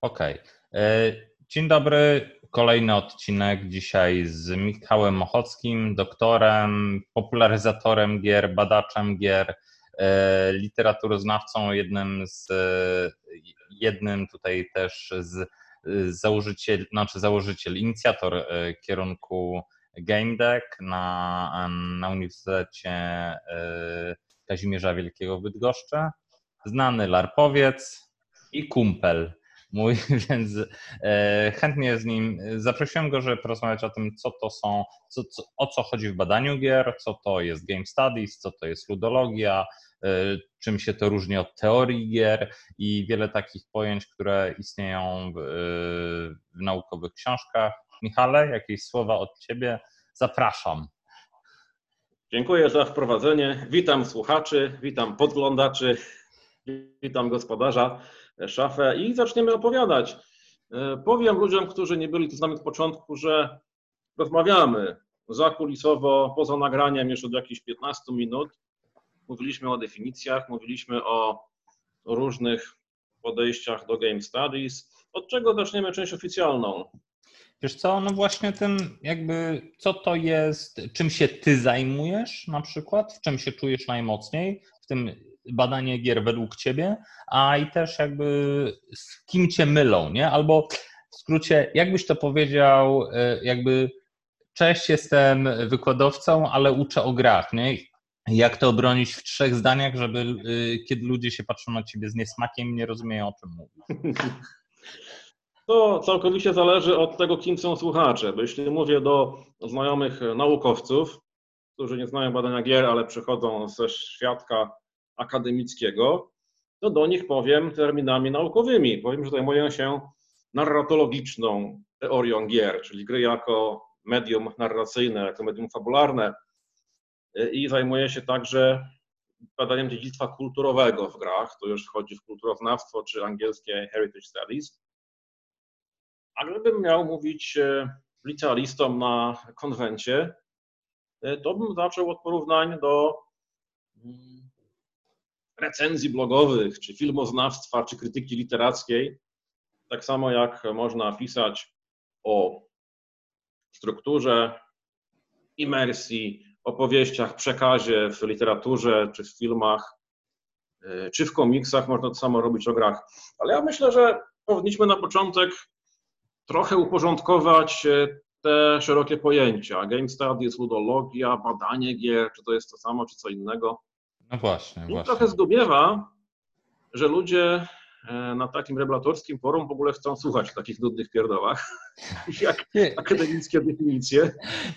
Okej. Okay. Dzień dobry. Kolejny odcinek dzisiaj z Michałem Ochockim, doktorem, popularyzatorem gier, badaczem gier, e, literaturoznawcą, jednym z jednym tutaj też z założyciel, znaczy założyciel, inicjator e, kierunku Game Deck na, na Uniwersytecie e, Kazimierza Wielkiego w Bydgoszczy, znany larpowiec i kumpel mój, więc e, chętnie z nim zaprosiłem go, żeby porozmawiać o tym, co to są, co, co, o co chodzi w badaniu gier, co to jest game studies, co to jest ludologia, e, czym się to różni od teorii gier i wiele takich pojęć, które istnieją w, e, w naukowych książkach. Michale, jakieś słowa od Ciebie? Zapraszam. Dziękuję za wprowadzenie. Witam słuchaczy, witam podglądaczy, witam gospodarza szafę i zaczniemy opowiadać. E, powiem ludziom, którzy nie byli tu z nami od początku, że rozmawiamy zakulisowo, poza nagraniem już od jakichś 15 minut. Mówiliśmy o definicjach, mówiliśmy o różnych podejściach do game studies. Od czego zaczniemy część oficjalną? Wiesz co, no właśnie tym jakby, co to jest, czym się ty zajmujesz na przykład, w czym się czujesz najmocniej, w tym badanie gier według ciebie, a i też jakby z kim cię mylą, nie? Albo w skrócie, jakbyś to powiedział, e, jakby cześć, jestem wykładowcą, ale uczę o grach, nie? Jak to obronić w trzech zdaniach, żeby e, kiedy ludzie się patrzą na ciebie z niesmakiem, nie rozumieją o czym mówisz? To całkowicie zależy od tego, kim są słuchacze. Bo jeśli mówię do znajomych naukowców, którzy nie znają badania gier, ale przychodzą ze świadka akademickiego, to do nich powiem terminami naukowymi. Powiem, że zajmuję się narratologiczną teorią gier, czyli gry jako medium narracyjne, jako medium fabularne i zajmuję się także badaniem dziedzictwa kulturowego w grach, to już wchodzi w kulturoznawstwo czy angielskie heritage studies. A gdybym miał mówić e, licealistom na konwencie, e, to bym zaczął od porównań do mm, recenzji blogowych, czy filmoznawstwa, czy krytyki literackiej, tak samo jak można pisać o strukturze, imersji, opowieściach, przekazie w literaturze, czy w filmach, y, czy w komiksach, można to samo robić o grach. Ale ja myślę, że powinniśmy na początek trochę uporządkować y, te szerokie pojęcia. Game studies, ludologia, badanie gier, czy to jest to samo, czy co innego. No właśnie, I właśnie. trochę zdumiewa, że ludzie e, na takim regulatorskim forum w ogóle chcą słuchać o takich nudnych pierdołach, jak akademickie definicje.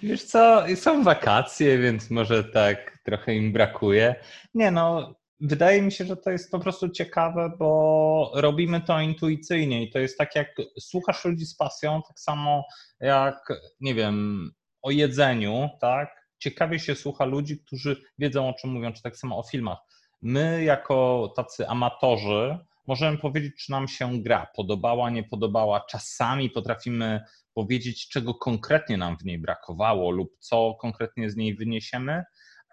Wiesz co, są wakacje, więc może tak trochę im brakuje. Nie no, wydaje mi się, że to jest po prostu ciekawe, bo robimy to intuicyjnie i to jest tak jak słuchasz ludzi z pasją, tak samo jak, nie wiem, o jedzeniu, tak? Ciekawie się słucha ludzi, którzy wiedzą o czym mówią, czy tak samo o filmach. My, jako tacy amatorzy, możemy powiedzieć, czy nam się gra podobała, nie podobała. Czasami potrafimy powiedzieć, czego konkretnie nam w niej brakowało lub co konkretnie z niej wyniesiemy,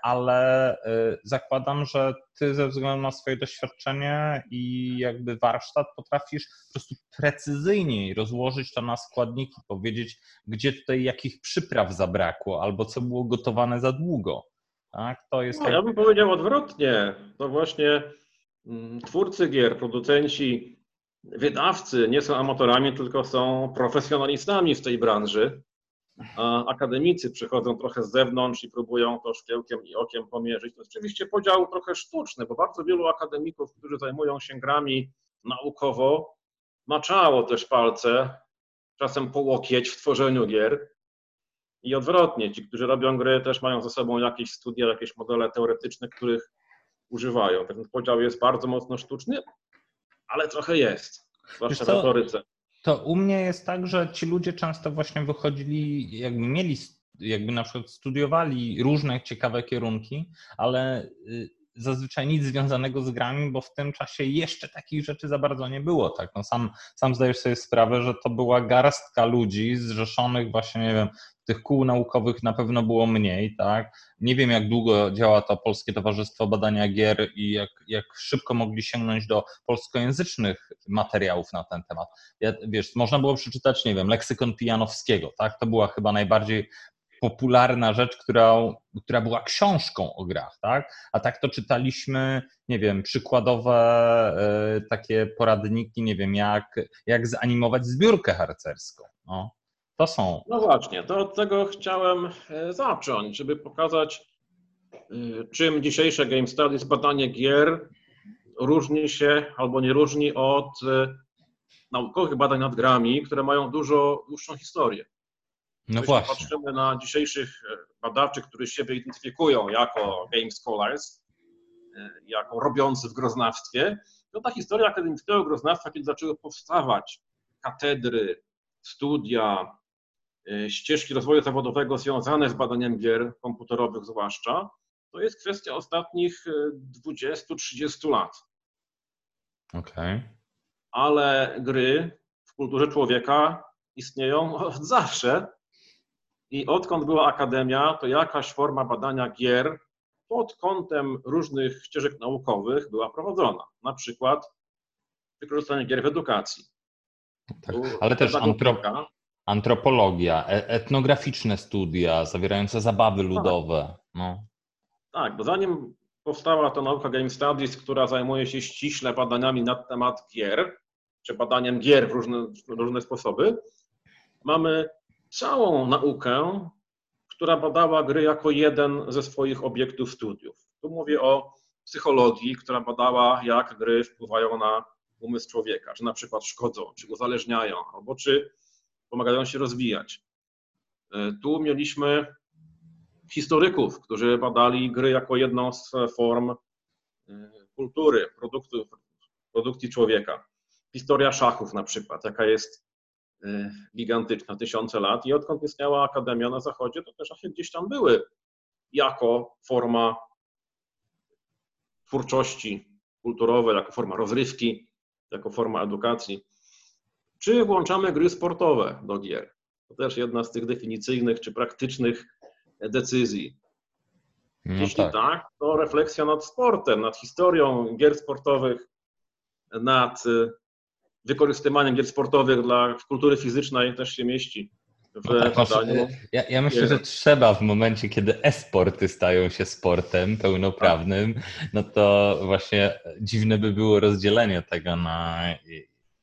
ale y, zakładam, że ty ze względu na swoje doświadczenie i jakby warsztat potrafisz po prostu precyzyjniej rozłożyć to na składniki, powiedzieć, gdzie tutaj jakich przypraw zabrakło albo co było gotowane za długo. Tak? To jest no, tak... Ja bym powiedział odwrotnie. To właśnie mm, twórcy gier, producenci, wydawcy nie są amatorami, tylko są profesjonalistami w tej branży akademicy przychodzą trochę z zewnątrz i próbują to szkiełkiem i okiem pomierzyć. To oczywiście podział trochę sztuczny, bo bardzo wielu akademików, którzy zajmują się grami naukowo, maczało też palce, czasem po łokieć w tworzeniu gier. I odwrotnie, ci, którzy robią gry, też mają ze sobą jakieś studia, jakieś modele teoretyczne, których używają. Ten podział jest bardzo mocno sztuczny, ale trochę jest, zwłaszcza w retoryce. To u mnie jest tak, że ci ludzie często właśnie wychodzili, jakby mieli, jakby na przykład studiowali różne ciekawe kierunki, ale y, zazwyczaj nic związanego z grami, bo w tym czasie jeszcze takich rzeczy za bardzo nie było. Tak? No sam, sam zdajesz sobie sprawę, że to była garstka ludzi zrzeszonych właśnie, nie wiem, tych kół naukowych na pewno było mniej, tak? Nie wiem, jak długo działa to Polskie Towarzystwo Badania Gier i jak, jak szybko mogli sięgnąć do polskojęzycznych materiałów na ten temat. Ja, wiesz, można było przeczytać, nie wiem, leksykon Pijanowskiego, tak? To była chyba najbardziej popularna rzecz, która, która była książką o grach, tak? A tak to czytaliśmy, nie wiem, przykładowe y, takie poradniki, nie wiem, jak, jak zanimować zbiórkę harcerską. No, to są. No właśnie, to od tego chciałem e, zacząć, żeby pokazać, y, czym dzisiejsze Game Studies, badanie gier różni się albo nie różni od y, naukowych badań nad grami, które mają dużo dłuższą historię. No Jeśli właśnie. patrzymy na dzisiejszych e, badaczy, którzy siebie identyfikują jako game scholars, e, jako robiący w groznawstwie, to ta historia akademickiego groznawstwa, kiedy zaczęły powstawać katedry, studia, e, ścieżki rozwoju zawodowego związane z badaniem gier komputerowych zwłaszcza, to jest kwestia ostatnich 20-30 lat. Okej. Ale gry w kulturze człowieka istnieją od zawsze i odkąd była akademia, to jakaś forma badania gier pod kątem różnych ścieżek naukowych była prowadzona. Na przykład wykorzystanie gier w edukacji. Tak. Ale też pedagogika. Antrop, antropologia, e- etnograficzne studia zawierające zabawy ludowe. No. Tak, bo zanim powstała ta nauka Game Studies, która zajmuje się ściśle badaniami na temat gier, czy badaniem gier w różne, w różne sposoby, mamy całą naukę, która badała gry jako jeden ze swoich obiektów studiów. Tu mówię o psychologii, która badała, jak gry wpływają na umysł człowieka, czy na przykład szkodzą, czy uzależniają, albo czy pomagają się rozwijać. E, Tu mieliśmy historyków, którzy badali gry jako jedną z form e, kultury, produktów, produkcji człowieka. Historia szachów na przykład, jaka jest e, gigantyczna, tysiące lat i odkąd istniała akademia na zachodzie, to te szachy gdzieś tam były jako forma twórczości kulturowej, jako forma rozrywki, jako forma edukacji. Czy włączamy gry sportowe do gier? To też jedna z tych definicyjnych czy praktycznych decyzji. No Jeśli tak. tak. to refleksja nad sportem, nad historią gier sportowych, nad y, wykorzystywaniem gier sportowych dla kultury fizycznej też się mieści w No tak, masz- ja, ja myślę, że trzeba w momencie, kiedy e-sporty stają się sportem pełnoprawnym, no to właśnie dziwne by było rozdzielenie tego na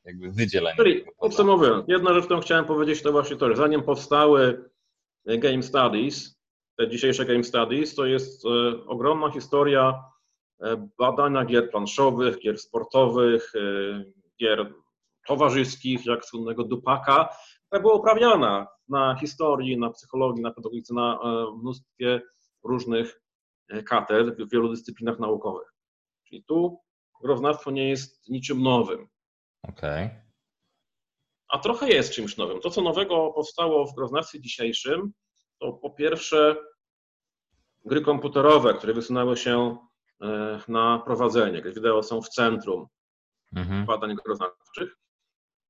jakby wydzielenie. Czyli podsumowując, jedna rzecz, którą chciałem powiedzieć, to właśnie to, że zanim powstały Game Studies, te dzisiejsze Game Studies, to jest e, ogromna historia e, badania gier planszowych, gier sportowych, e, gier towarzyskich, jak słynnego Dupaka, która była uprawiana na historii, na psychologii, na pedagogice, na e, mnóstwie różnych e, katedr w wielu dyscyplinach naukowych. Czyli tu groznawstwo nie jest niczym nowym. Okej. A trochę jest czymś nowym. To, co nowego powstało w groznawstwie dzisiejszym, to po pierwsze gry komputerowe, które wysunęły się e, na prowadzenie. Gry wideo są w centrum Mhm. badań groznawczych.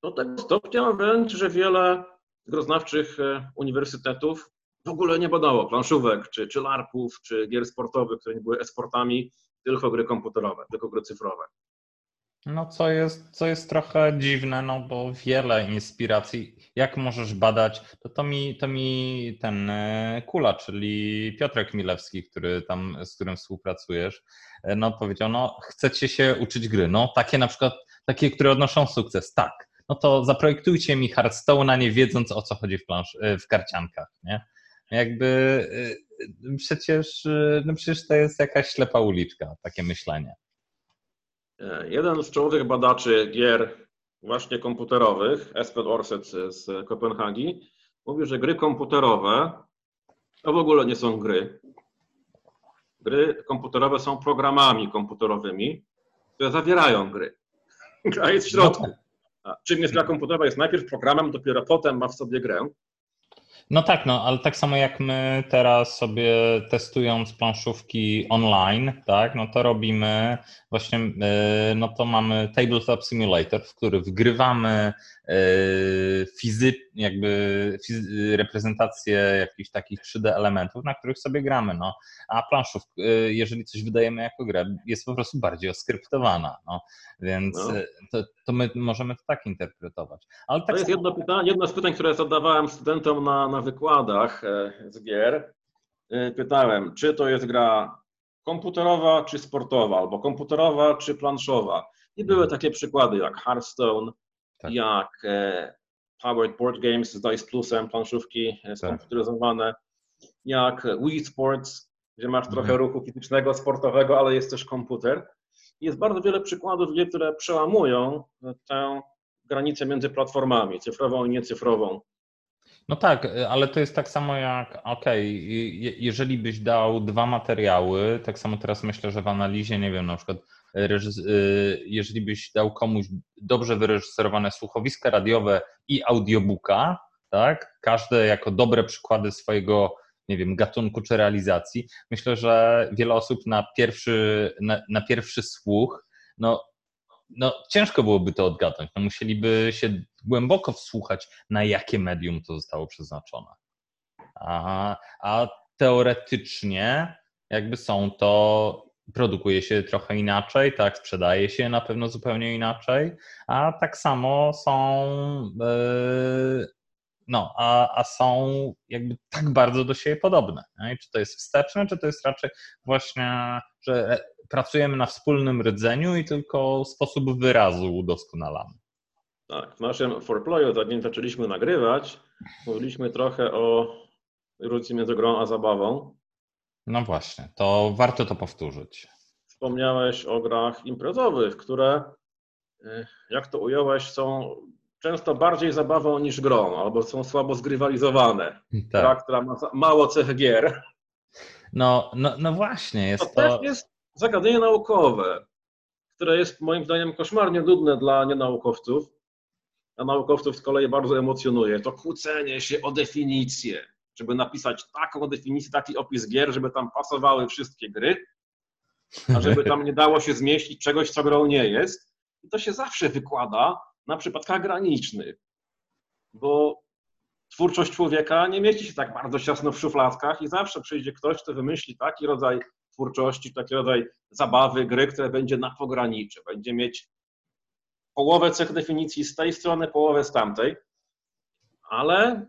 Do tego stopnia wręcz, że wiele groznawczych e, uniwersytetów w ogóle nie badało planszówek, czy, czy larpów, czy gier sportowych, które nie były e-sportami, tylko gry komputerowe, tylko gry cyfrowe. No co jest, co jest trochę dziwne, no bo wiele inspiracji, jak możesz badać, to, to, mi, to mi ten e, Kula, czyli Piotrek Milewski, który tam, z którym współpracujesz, e, no powiedział, no chcecie się uczyć gry, no takie na przykład, takie, które odnoszą sukces, tak, no to zaprojektujcie mi Hearthstone'a nie wiedząc o co chodzi w, plansz, e, w karciankach, nie? Jakby przecież, no przecież to jest jakaś ślepa uliczka, takie myślenie. E, Jeden z czołowych badaczy gier właśnie komputerowych, Espen Orset z Kopenhagi, mówi, że gry komputerowe to w ogóle nie są gry. Gry komputerowe są programami komputerowymi, które zawierają gry. Gra jest w środku. A czym jest gra komputerowa? Jest najpierw programem, dopiero potem ma w sobie grę. No tak, no ale tak samo jak my teraz sobie testując planszówki online, tak, no to robimy właśnie, yy, no to mamy Tabletop Simulator, w który wgrywamy yy, fizy jakby reprezentację jakichś takich 3D elementów, na których sobie gramy, no. A planszów, y, jeżeli coś wydajemy jako grę, jest po prostu bardziej oskryptowana, no. Więc no. To, to, my możemy to tak interpretować. Ale tak to jest jedno, pytanie, jedno z pytań, które zadawałem studentom na, na wykładach e, z gier. E, pytałem, czy to jest gra komputerowa czy sportowa, albo komputerowa czy planszowa. I były mhm. takie przykłady jak Hearthstone, tak. jak e, Powered Board Games z Dice Plusem, planszówki e, skomputeryzowane, tak. jak Wii Sports, gdzie masz trochę mhm. ruchu fizycznego, sportowego, ale jest też komputer. Jest bardzo wiele przykładów które przełamują tę granicę między platformami, cyfrową i niecyfrową. No tak, ale to jest tak samo jak, okej, okay, jeżeli byś dał dwa materiały, tak samo teraz myślę, że w analizie, nie wiem, na przykład jeżeli byś dał komuś dobrze wyreżyserowane słuchowiska radiowe i audiobooka, tak, każde jako dobre przykłady swojego, nie wiem, gatunku czy realizacji, myślę, że wiele osób na pierwszy, na, na pierwszy słuch, no no, ciężko byłoby to odgadnąć. No, musieliby się głęboko wsłuchać, na jakie medium to zostało przeznaczone. A teoretycznie, jakby są to, produkuje się trochę inaczej, tak, sprzedaje się na pewno zupełnie inaczej, a tak samo są. Yy, no, a, a są jakby tak bardzo do siebie podobne. Nie? Czy to jest wsteczne, czy to jest raczej właśnie, że pracujemy na wspólnym rdzeniu i tylko sposób wyrazu udoskonalamy. Tak, w naszym foreplayu, zanim zaczęliśmy nagrywać, mówiliśmy trochę o różnicy między grą a zabawą. No właśnie, to warto to powtórzyć. Wspomniałeś o grach imprezowych, które, y, jak to ująłeś, są często bardziej zabawą niż grą, albo są słabo zgrywalizowane. Tak. Gra, która ma mało cech gier. No, no, no właśnie, jest to... to... też jest zagadnienie naukowe, które jest moim zdaniem koszmarnie nudne dla nienaukowców, a naukowców z kolei bardzo emocjonuje. To kłócenie się o definicję, żeby napisać taką definicję, taki opis gier, żeby tam pasowały wszystkie gry, a żeby tam nie dało się zmieścić czegoś, co grą nie jest. I to się zawsze wykłada na przypadkach granicznych, bo twórczość człowieka nie mieści się tak bardzo ciasno w szufladkach i zawsze przyjdzie ktoś, kto wymyśli taki rodzaj twórczości, taki rodzaj zabawy, gry, które będzie na pogranicze, będzie mieć połowę cech definicji z tej strony, połowę z tamtej, ale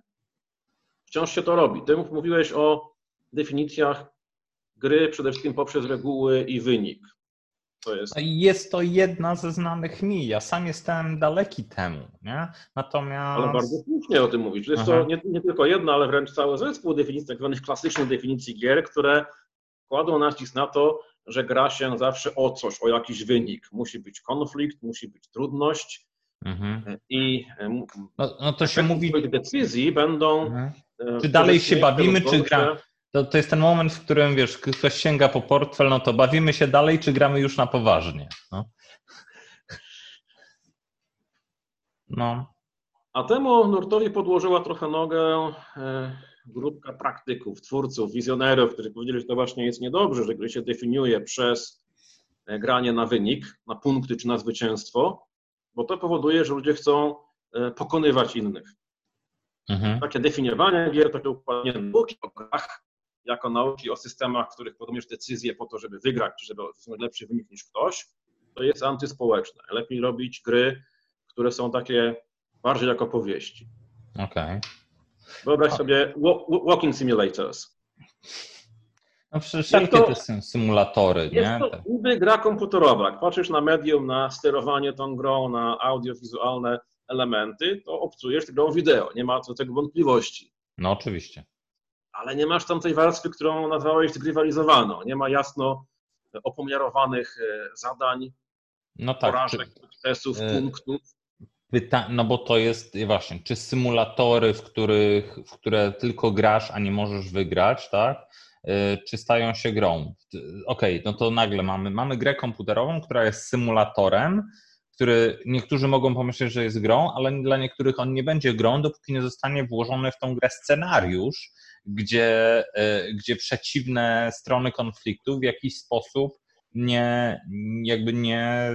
wciąż się to robi. Ty mówiłeś o definicjach gry przede wszystkim poprzez reguły i wynik. To jest... jest to jedna ze znanych mi. Ja sam jestem daleki temu. Nie? Natomiast... Ale bardzo słusznie o tym mówić. Jest Aha. to nie, nie, tylko jedna, ale wręcz cały zespół definicji, tak zwanych klasycznych definicji gier, które kładą nacisk na to, że gra się zawsze o coś, o jakiś wynik. Musi być konflikt, musi być trudność mhm. i no, no to się mówi... decyzji będą... Mhm. E, czy dalej się bawimy, czy gramy? To, to jest ten moment, w którym wiesz, ktoś sięga po portfel, no to bawimy się dalej, czy gramy już na poważnie? No. no. A temu nurtowi podłożyła trochę nogę e, grupka praktyków, twórców, wizjonerów, którzy powiedzieli, że to właśnie jest niedobrze, że gry się definiuje przez e, granie na wynik, na punkty czy na zwycięstwo, bo to powoduje, że ludzie chcą pokonywać innych. Mhm. Takie definiowanie gier, takie układanie nauki o grach, jako nauki o systemach, w których podejmujesz decyzje po to, żeby wygrać, czy żeby osiągnąć lepszy wynik niż ktoś, to jest antyspołeczne. Lepiej robić gry, które są takie bardziej jako powieści. Okej. Okay. Wyobraź sobie walking simulators. No wszelkie to, te symulatory, jest nie? to niby gra komputerowa. Jak patrzysz na medium, na sterowanie tą grą, na audiowizualne elementy, to obcujesz grą wideo. Nie ma co do tego wątpliwości. No oczywiście. Ale nie masz tam tej warstwy, którą nazwałeś zgrywalizowaną. Nie ma jasno opomiarowanych e, zadań, no tak, porażek, czy, testów, e, punktów. Pyta no bo to jest właśnie, czy symulatory, w, których, w które tylko grasz, a nie możesz wygrać, tak? Y, czy stają się grą? Okej, okay, no to nagle mamy, mamy grę komputerową, która jest symulatorem, który niektórzy mogą pomyśleć, że jest grą, ale dla niektórych on nie będzie grą, dopóki nie zostanie włożony w tą grę scenariusz, gdzie, y, gdzie przeciwne strony konfliktu w jakiś sposób nie, jakby nie,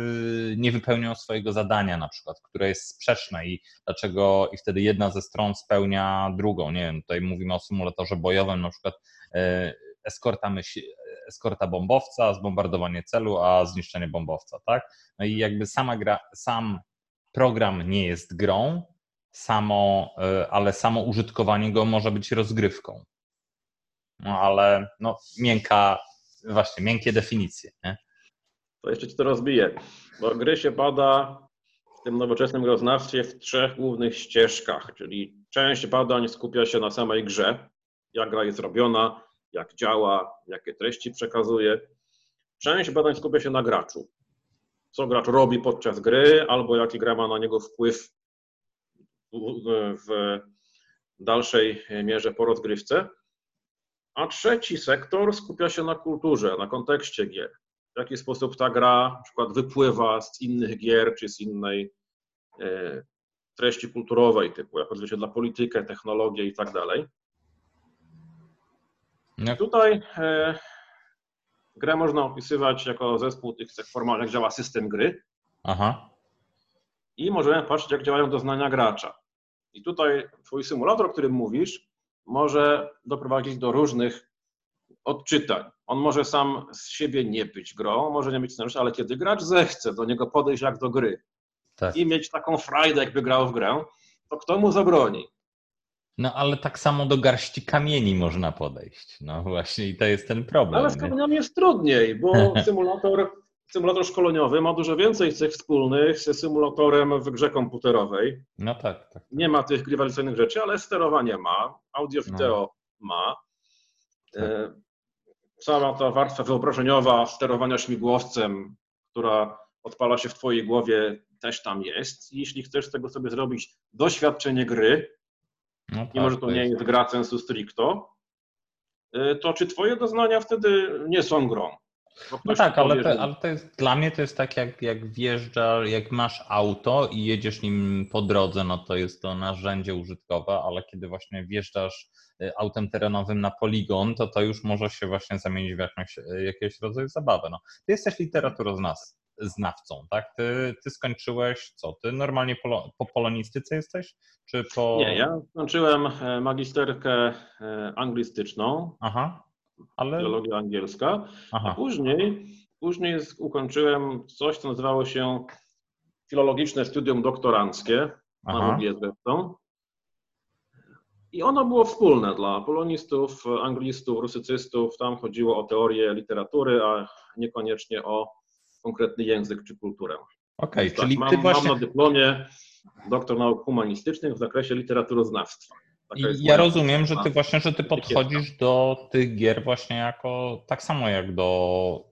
nie wypełnią swojego zadania na przykład, które jest sprzeczne i dlaczego i wtedy jedna ze stron spełnia drugą. Nie wiem, tutaj mówimy o symulatorze bojowym, na przykład e, eskorta, myśl, eskorta bombowca, zbombardowanie celu, a zniszczenie bombowca, tak? No i jakby sama gra, sam program nie jest grą, samo, e, ale samo użytkowanie go może być rozgrywką. No ale no, miękka, właśnie, miękkie definicje. Nie? To jeszcze ci to rozbiję, bo gry się bada w tym nowoczesnym groznawstwie w trzech głównych ścieżkach, czyli część badań skupia się na samej grze, jak gra jest robiona, jak działa, jakie treści przekazuje. Część badań skupia się na graczu, co gracz robi podczas gry, albo jaki gra ma na niego wpływ w dalszej mierze po rozgrywce. A trzeci sektor skupia się na kulturze, na kontekście gier. W jaki sposób ta gra na przykład wypływa z innych gier czy z innej e, treści kulturowej, typu jak odzwierciedla politykę, technologię i tak dalej. Tutaj e, grę można opisywać jako zespół tych cech formalnych, jak działa system gry. Aha. I możemy patrzeć, jak działają doznania gracza. I tutaj twój symulator, o którym mówisz, może doprowadzić do różnych odczytań. On może sam z siebie nie być grą, może nie być scenariusz, ale kiedy gracz zechce do niego podejść jak do gry tak. i mieć taką frajdę, jakby grał w grę, to kto mu zabroni? No ale tak samo do garści kamieni można podejść. No właśnie i to jest ten problem. Ale z kamieniami jest trudniej, bo symulator, symulator szkoleniowy ma dużo więcej cech wspólnych ze symulatorem w grze komputerowej. No tak. tak. tak. Nie ma tych rywalizacyjnych rzeczy, ale sterowanie ma, audio-wideo no. ma. Tak. E, cała ta warstwa wyobrażeniowa sterowania śmigłowcem, która odpala się w Twojej głowie, też tam jest. Jeśli chcesz z tego sobie zrobić doświadczenie gry, no tak, mimo że to, to nie jest gra sensu stricto, y, to czy twoje doznania wtedy nie są grą? No tak, ale, to, ale to jest, dla mnie to jest tak, jak, jak wjeżdżasz, jak masz auto i jedziesz nim po drodze, no to jest to narzędzie użytkowe, ale kiedy właśnie wjeżdżasz y, autem terenowym na poligon, to to już może się właśnie zamienić w jakąś, y, jakiegoś rodzaju zabawę. No. Ty jesteś literaturoznas, znawcą, tak? Ty, ty skończyłeś co? Ty normalnie polo, po polonistyce jesteś? Czy po... Nie, ja skończyłem e, magisterkę e, anglistyczną, Aha, ale... filologia angielska, Aha. a później, później ukończyłem coś, co nazywało się filologiczne studium doktoranckie na WGS zresztą. I ono było wspólne dla polonistów, anglistów, rusycystów. Tam chodziło o teorię literatury, a niekoniecznie o konkretny język czy kulturę. Okej, okay, czyli tak, ty mam, właśnie... mam na dyplomie doktor nauk humanistycznych w zakresie literaturoznawstwa. I ja rozumiem, że ty właśnie, że ty podchodzisz do tych gier właśnie jako, tak samo jak do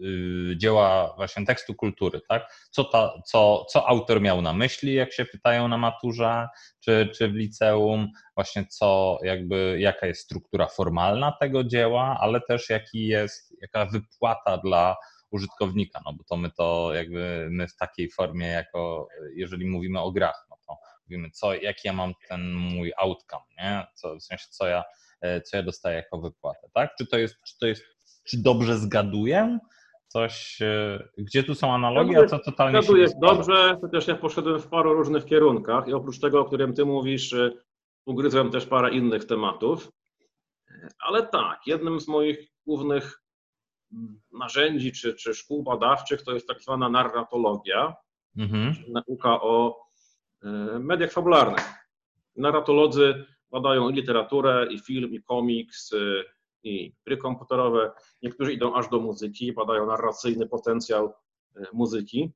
y, dzieła właśnie tekstu kultury, tak? Co, ta, co, co autor miał na myśli, jak się pytają na maturze czy, czy w liceum, właśnie co jakby, jaka jest struktura formalna tego dzieła, ale też jaki jest, jaka wypłata dla użytkownika, no bo to my to jakby my w takiej formie jako, jeżeli mówimy o grach, no to mówimy, co, jaki ja mam ten mój outcome, nie? Co, w sensie, co ja, e, co ja dostaję jako wypłatę, tak? Czy to jest, czy to jest, czy dobrze zgaduję? Coś, e, gdzie tu są analogie, a co totalnie Zgaduję dobrze, chociaż ja poszedłem w paru różnych kierunkach i oprócz tego, o którym ty mówisz, e, ugryzłem też parę innych tematów. Ale tak, jednym z moich głównych narzędzi czy, czy szkół badawczych to jest tak zwana narratologia, mhm. czyli nauka o e, mediach fabularnych. Narratolodzy badają i literaturę, i film, i komiks, e, i gry komputerowe. Niektórzy idą aż do muzyki, badają narracyjny potencjał e, muzyki.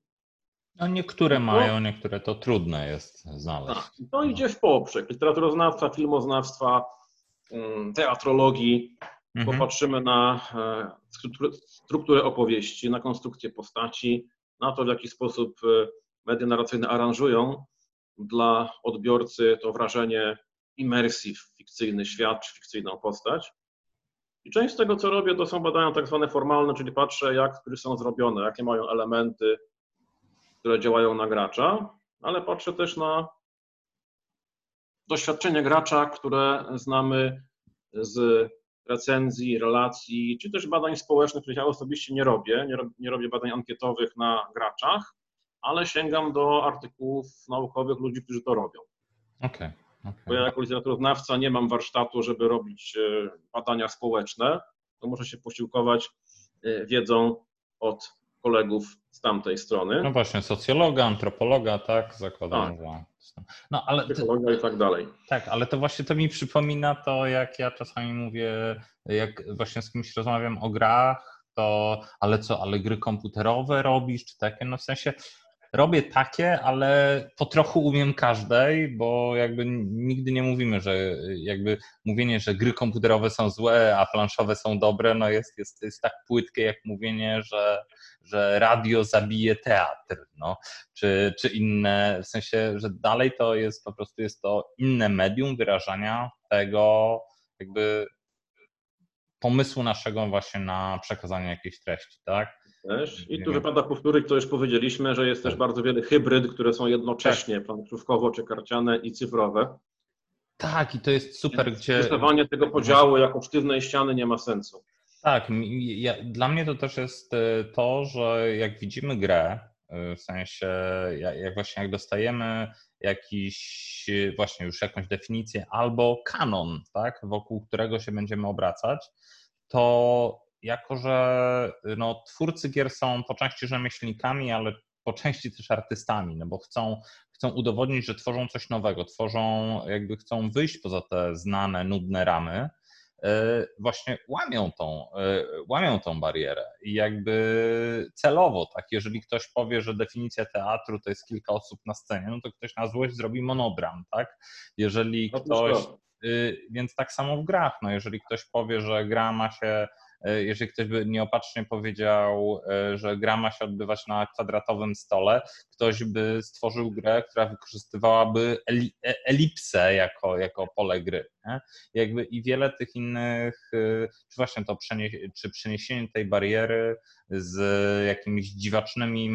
No niektóre mają, niektóre to trudne jest znaleźć. Tak, to idzie w poprzek literaturoznawstwa, filmoznawstwa, mm, teatrologii, Mhm. Popatrzymy na e, strukturę opowieści, na konstrukcję postaci, na to, w jaki sposób e, media narracyjne aranżują dla odbiorcy to wrażenie imersji w fikcyjny świat czy fikcyjną postać. I część z tego, co robię, to są badania tak zwane formalne, czyli patrzę, jak gry są zrobione, jakie mają elementy, które działają na gracza, ale patrzę też na doświadczenie gracza, które znamy z recenzji, relacji, czy też badań społecznych, których ja osobiście nie robię. Nie, nie robię badań ankietowych na graczach, ale sięgam do artykułów naukowych ludzi, którzy to robią. Okej. Okay, okay. Bo ja jako literaturoznawca nie mam warsztatu, żeby robić e, badania społeczne, to muszę się posiłkować e, wiedzą od kolegów z tamtej strony. No właśnie, socjologa, antropologa, tak, zakładam. Tak. No, ale Psychologa i tak dalej. Tak, ale to właśnie to mi przypomina to, jak ja czasami mówię, jak właśnie z kimś rozmawiam o grach, to ale co, ale gry komputerowe robisz, czy takie, no w sensie robię takie, ale po trochu umiem każdej, bo jakby nigdy nie mówimy, że jakby mówienie, że gry komputerowe są złe, a planszowe są dobre, no jest, jest, jest tak płytkie jak mówienie, że, że radio zabije teatr, no, czy, czy inne, w sensie, że dalej to jest po prostu jest to inne medium wyrażania tego jakby pomysłu naszego właśnie na przekazanie jakiejś treści, tak? Też. I tu wypada powtórzyć, co już powiedzieliśmy, że jest też tak. bardzo wiele hybryd, które są jednocześnie tak. planszówkowo czy karciane i cyfrowe. Tak, i to jest super, gdzie... Rysowanie tego podziału jako sztywnej ściany nie ma sensu. Tak, ja, dla mnie to też jest e, to, że jak widzimy grę, e, w sensie jak właśnie jak dostajemy jakiś właśnie już jakąś definicję albo kanon, tak, wokół którego się będziemy obracać, to jako że no, twórcy gier są po części rzemieślnikami, ale po części też artystami, no bo chcą, chcą udowodnić, że tworzą coś nowego, tworzą, jakby chcą wyjść poza te znane, nudne ramy, właśnie łamią tą, e, łamią tą barierę i jakby celowo, tak, jeżeli ktoś powie, że definicja teatru to jest kilka osób na scenie, no to ktoś na złość zrobi monodram, tak, jeżeli no ktoś, y, więc tak samo w grach, no jeżeli ktoś powie, że gra ma się jeżeli ktoś by nieopatrznie powiedział, e, że gra ma się odbywać na kwadratowym stole, ktoś by stworzył grę, która wykorzystywałaby e, elipsę jako, jako pole gry. Nie? Jakby I wiele tych innych, czy właśnie to przeniesie, czy przeniesienie tej bariery z jakimiś dziwacznymi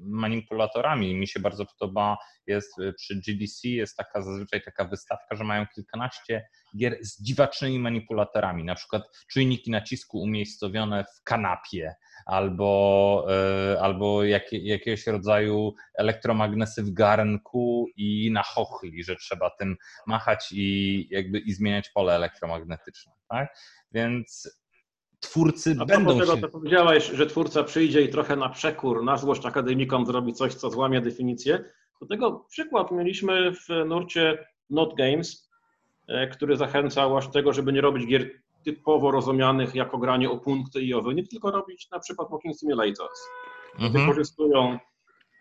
manipulatorami. Mi się bardzo podoba, jest przy GDC, jest taka zazwyczaj taka wystawka, że mają kilkanaście gier z dziwacznymi manipulatorami, na przykład czujniki nacisku umiejscowione w kanapie, albo, e, albo jak, jakiegoś rodzaju elektromagnesy w garnku i na chochli, że trzeba tym machać i jakby i zmieniać pole elektromagnetyczne, tak? Więc twórcy A będą tego, się... powiedziałeś, że twórca przyjdzie i trochę na przekór, na złość akademikom zrobi coś, co złamie definicję. Do tego przykład mieliśmy w nurcie Not Games, e, który zachęcał do tego, żeby nie robić gier typowo rozumianych jako granie o punkty i o wynik, tylko robić na przykład Walking Simulators. Mhm. Wykorzystują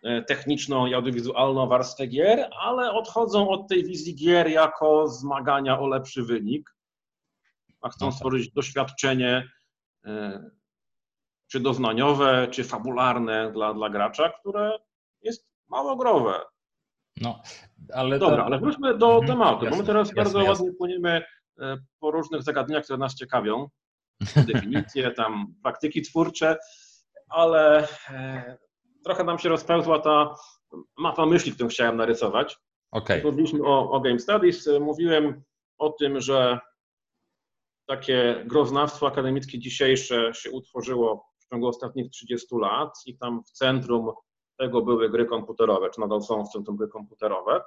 e, techniczną i audiowizualną warstwę gier, ale odchodzą od tej wizji gier jako zmagania o lepszy wynik, a chcą no tak. stworzyć doświadczenie czy doznaniowe, czy fabularne dla, dla gracza, które jest mało growe. No, ale Dobra, to... ale wróćmy do mhm. tematu, jasne, bo my teraz jasne, bardzo jasne. ładnie płyniemy E, po różnych zagadnieniach, które nas ciekawią, definicje, tam praktyki twórcze, ale e, trochę nam się rozpełzła ta mapa myśli, którą chciałem narysować. Okay. Mówiliśmy o, o Game Studies, mówiłem o tym, że takie groznawstwo akademickie dzisiejsze się utworzyło w ciągu ostatnich 30 lat i tam w centrum tego były gry komputerowe, czy nadal są w centrum gry komputerowe.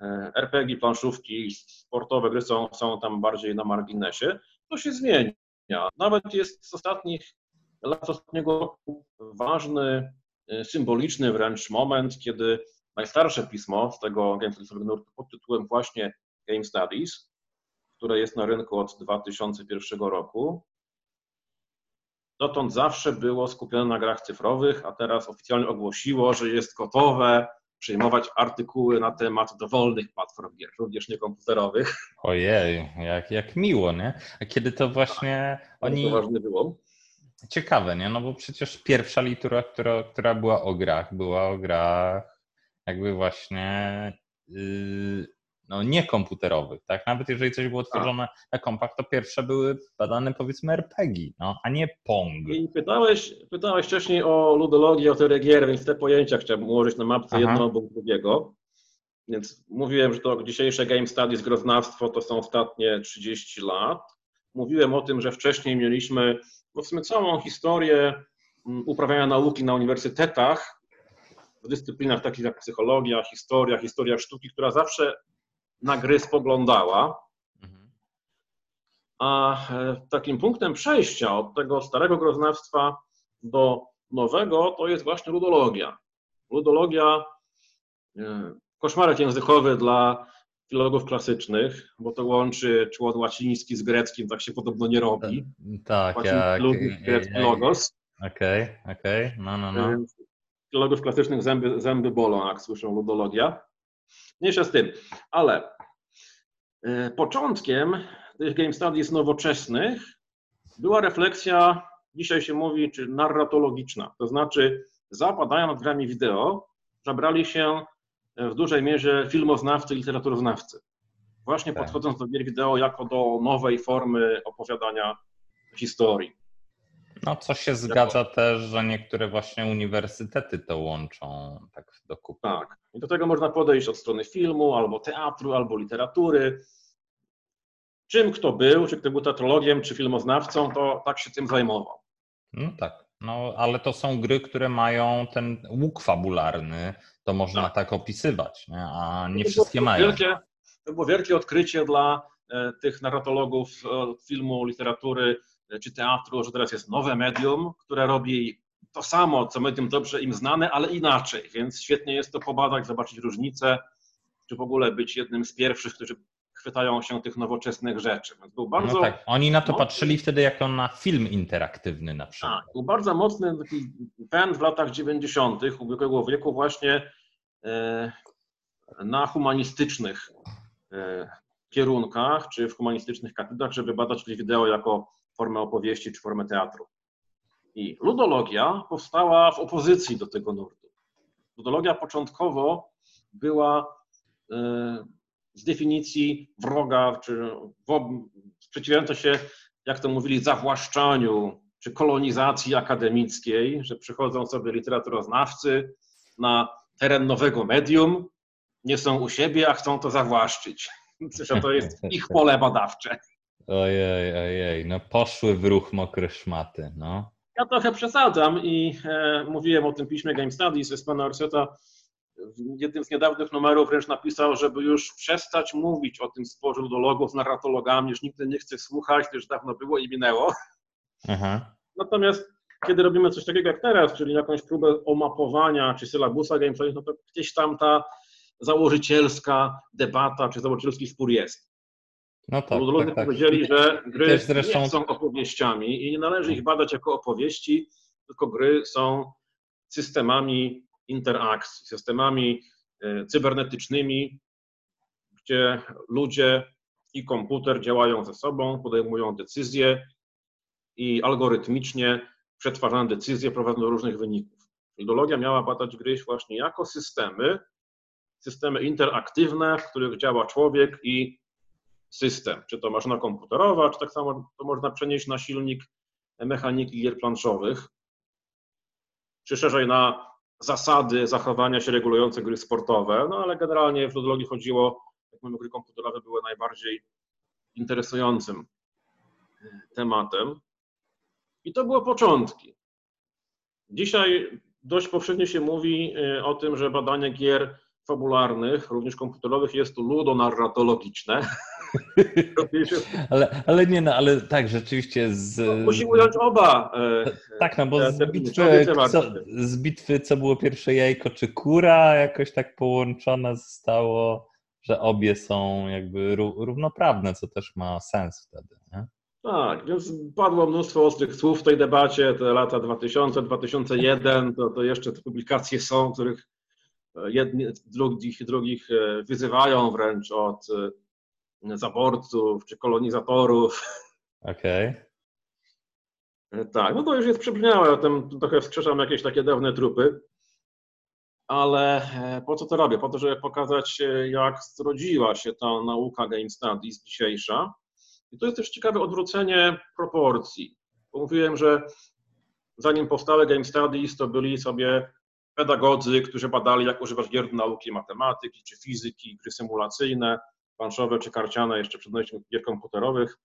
E, RPG, planszówki, sportowe gry są, są tam bardziej na marginesie. To się zmienia. Nawet jest z ostatnich lat, z ostatniego roku ważny, e, symboliczny wręcz moment, kiedy najstarsze pismo z tego Game Studiesowego nurtu pod tytułem właśnie Game Studies, które jest na rynku od 2001 roku, dotąd zawsze było skupione na grach cyfrowych, a teraz oficjalnie ogłosiło, że jest gotowe przyjmować artykuły na temat dowolnych platform gier, również niekomputerowych. Ojej, jak, jak miło, nie? A kiedy to właśnie tak, oni... To ważne było. Ciekawe, nie? No bo przecież pierwsza litera, która, która była o grach, była o grach jakby właśnie yy, no, niekomputerowych, tak? Nawet jeżeli coś było tworzone a. na kompach, to pierwsze były badane powiedzmy RPG, no, a nie Pong. I pytałeś, pytałeś wcześniej o ludologię, o teorię gier, więc te pojęcia chciałbym ułożyć na mapce jedno obok drugiego. Więc mówiłem, że to dzisiejsze Game Studies, groznawstwo to są ostatnie 30 lat. Mówiłem o tym, że wcześniej mieliśmy no w sumie całą historię mm, uprawiania nauki na uniwersytetach, w dyscyplinach takich jak psychologia, historia, historia sztuki, która zawsze na gry spoglądała. Mhm. A e, takim punktem przejścia od tego starego groznawstwa do nowego to jest właśnie ludologia. Ludologia, e, koszmarek językowy dla filologów klasycznych, bo to łączy człon łaciński z greckim, tak się podobno nie robi. Tak, jak... grecki logos. Okej, okay, okej, okay. no, no, no. Filologów klasycznych zęby, zęby bolą, jak słyszą ludologia. Mniejsza z tym, ale e, początkiem tych game studies nowoczesnych była refleksja, dzisiaj się mówi, czy narratologiczna, to znaczy zapadają nad grami wideo, zabrali się w dużej mierze filmoznawcy, literaturoznawcy. Właśnie tak. podchodząc do gier wideo jako do nowej formy opowiadania historii. No, co się zgadza też, że niektóre właśnie uniwersytety to łączą tak do kupy. Tak. I do tego można podejść od strony filmu, albo teatru, albo literatury. Czym kto był, czy kto był teatrologiem, czy filmoznawcą, to tak się tym zajmował. No tak. No, ale to są gry, które mają ten łuk fabularny, to można tak, tak opisywać, nie? a nie wszystkie mają. Wielkie, to było wielkie odkrycie dla e, tych narratologów e, filmu, literatury czy teatru, że teraz jest nowe medium, które robi to samo, co medium dobrze im znane, ale inaczej, więc świetnie jest to pobadać, zobaczyć różnice, czy w ogóle być jednym z pierwszych, którzy chwytają się tych nowoczesnych rzeczy. Więc był bardzo, no tak, oni na to patrzyli wtedy jako na film interaktywny na przykład. Tak, był bardzo mocny taki pęd w latach 90. ubiegłego wieku właśnie e, na humanistycznych e, kierunkach, czy w humanistycznych katedrach, żeby badać wideo jako formę opowieści, czy formę teatru. I ludologia powstała w opozycji do tego nurtu. Ludologia początkowo była e, z definicji wroga, czy sprzeciwiające się, jak to mówili, zawłaszczaniu czy kolonizacji akademickiej, że przychodzą sobie literaturoznawcy na teren nowego medium, nie są u siebie, a chcą to zawłaszczyć. Że to jest ich pole badawcze. Ojej, ojej, no poszły w ruch mokre szmaty, no. Ja trochę przesadzam i e, mówiłem o tym piśmie Game Studies z pana Orseta w jednym z niedawnych numerów wręcz napisał, żeby już przestać mówić o tym sporze ludologów z narratologami, już nigdy nie chce słuchać, to już dawno było i minęło. Aha. Natomiast kiedy robimy coś takiego jak teraz, czyli jakąś próbę omapowania czy sylabusa gameplay, no to gdzieś tam ta założycielska debata czy założycielski spór jest. No tak, tak, tak. powiedzieli, że gry zresztą... nie są opowieściami i nie należy ich badać jako opowieści, tylko gry są systemami interakcji, systemami e, cybernetycznymi, gdzie ludzie i komputer działają ze sobą, podejmują decyzje i algorytmicznie przetwarzane decyzje prowadzą do różnych wyników. Ideologia miała badać gry właśnie jako systemy, systemy interaktywne, w których działa człowiek i system, czy to maszyna komputerowa, czy tak samo to można przenieść na silnik mechaniki gier planszowych, czy szerzej na zasady zachowania się regulujące gry sportowe, no ale generalnie w ludologii chodziło, jak mamy gry komputerowe, były najbardziej interesującym e, tematem. I to było początki. Dzisiaj dość powszechnie się mówi e, o tym, że badanie gier fabularnych, również komputerowych, jest ludonarratologiczne. ale, ale nie, no, ale tak, rzeczywiście z... No, musi ująć oba. E, tak, no bo z bitwy, co, z bitwy, co było pierwsze jajko czy kura, jakoś tak połączone zostało, że obie są jakby równoprawne, co też ma sens wtedy, nie? Tak, więc padło mnóstwo ostrych słów w tej debacie, te lata 2000, 2001, to, to jeszcze te publikacje są, których jedni, drugich, drugich e, wyzywają wręcz od e, zaborców czy kolonizatorów. Okej. Okay. Tak, no to już jest przybrzmiałe, ja tam trochę wskrzeszam jakieś takie dawne trupy, ale e, po co to robię? Po to, żeby pokazać, jak zrodziła się ta nauka Game Studies dzisiejsza. I to jest też ciekawe odwrócenie proporcji. Bo mówiłem, że zanim powstały Game Studies, to byli sobie pedagodzy, którzy badali, jak używać gier do nauki matematyki, czy fizyki, gry symulacyjne, planszowe czy karciane, jeszcze przed dojściem gier komputerowych.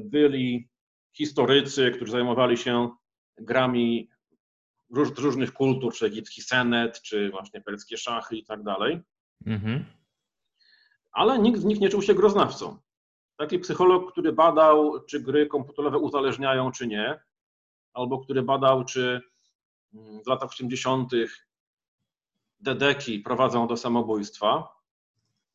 Byli historycy, którzy zajmowali się grami róż, różnych kultur, czy egipski senet, czy właśnie perskie szachy i tak dalej. Mhm. Ale nikt z nich nie czuł się groznawcą. Taki psycholog, który badał, czy gry komputerowe uzależniają, czy nie, albo który badał, czy mm, w latach 80. dedeki prowadzą do samobójstwa,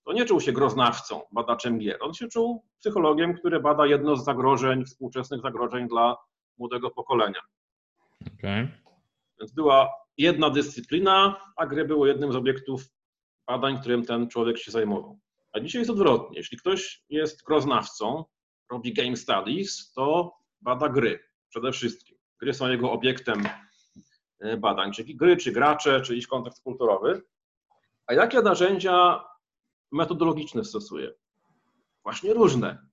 to nie czuł się groznawcą, badaczem gier. On się czuł psychologiem, który bada jedno z zagrożeń, współczesnych zagrożeń dla młodego pokolenia. Okay. Więc była jedna dyscyplina, a gry były jednym z obiektów badań, którym ten człowiek się zajmował. A dzisiaj jest odwrotnie. Jeśli ktoś jest groznawcą, robi game studies, to bada gry przede wszystkim. Gry są jego obiektem e, badań, czyli gry, czy gracze, czy ich kontekst kulturowy. A jakie narzędzia metodologiczne stosuje? Właśnie różne.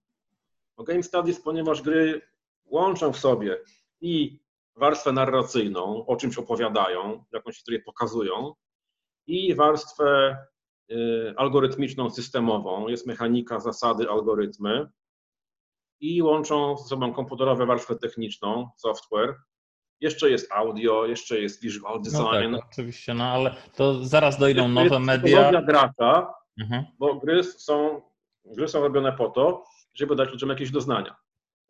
Bo game studies, ponieważ gry łączą w sobie i warstwę narracyjną, o czymś opowiadają, jakąś historię pokazują, i warstwę y, algorytmiczną, systemową. Jest mechanika, zasady, algorytmy. I łączą ze sobą komputerowe warstwę techniczną, software. Jeszcze jest audio, jeszcze jest visual design. No tak, oczywiście, no ale to zaraz dojdą nowe media. gracza, mhm. bo gry są, gry są robione po to, żeby dać ludziom jakieś doznania.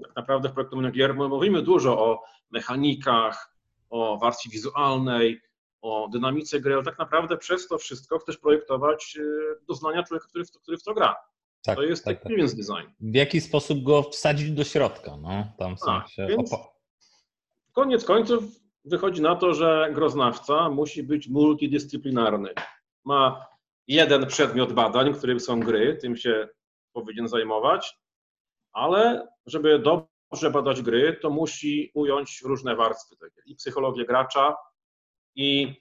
Tak naprawdę w projektowaniu gier mówimy dużo o mechanikach, o warstwie wizualnej, o dynamice gry, ale tak naprawdę przez to wszystko chcesz projektować e, doznania człowieka, który w to, który w to gra. Tak, to jest tak, experience tak. design. W jaki sposób go wsadzić do środka, no, tam są tak, się więc Koniec końców wychodzi na to, że groznawca musi być multidyscyplinarny. Ma jeden przedmiot badań, którym są gry, tym się powinien zajmować, ale żeby dobrze badać gry, to musi ująć różne warstwy i psychologię gracza, i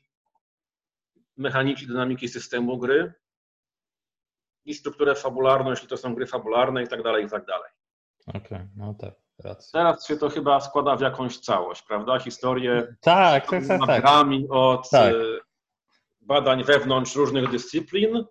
mechaniki dynamiki systemu gry, i strukturę fabularną, jeśli to są gry fabularne i tak dalej, i tak dalej. Okej, no tak, racja. Teraz się to chyba składa w jakąś całość, prawda? Historię tak, tak, tak, tak. od tak. Badań wewnątrz różnych dyscyplin,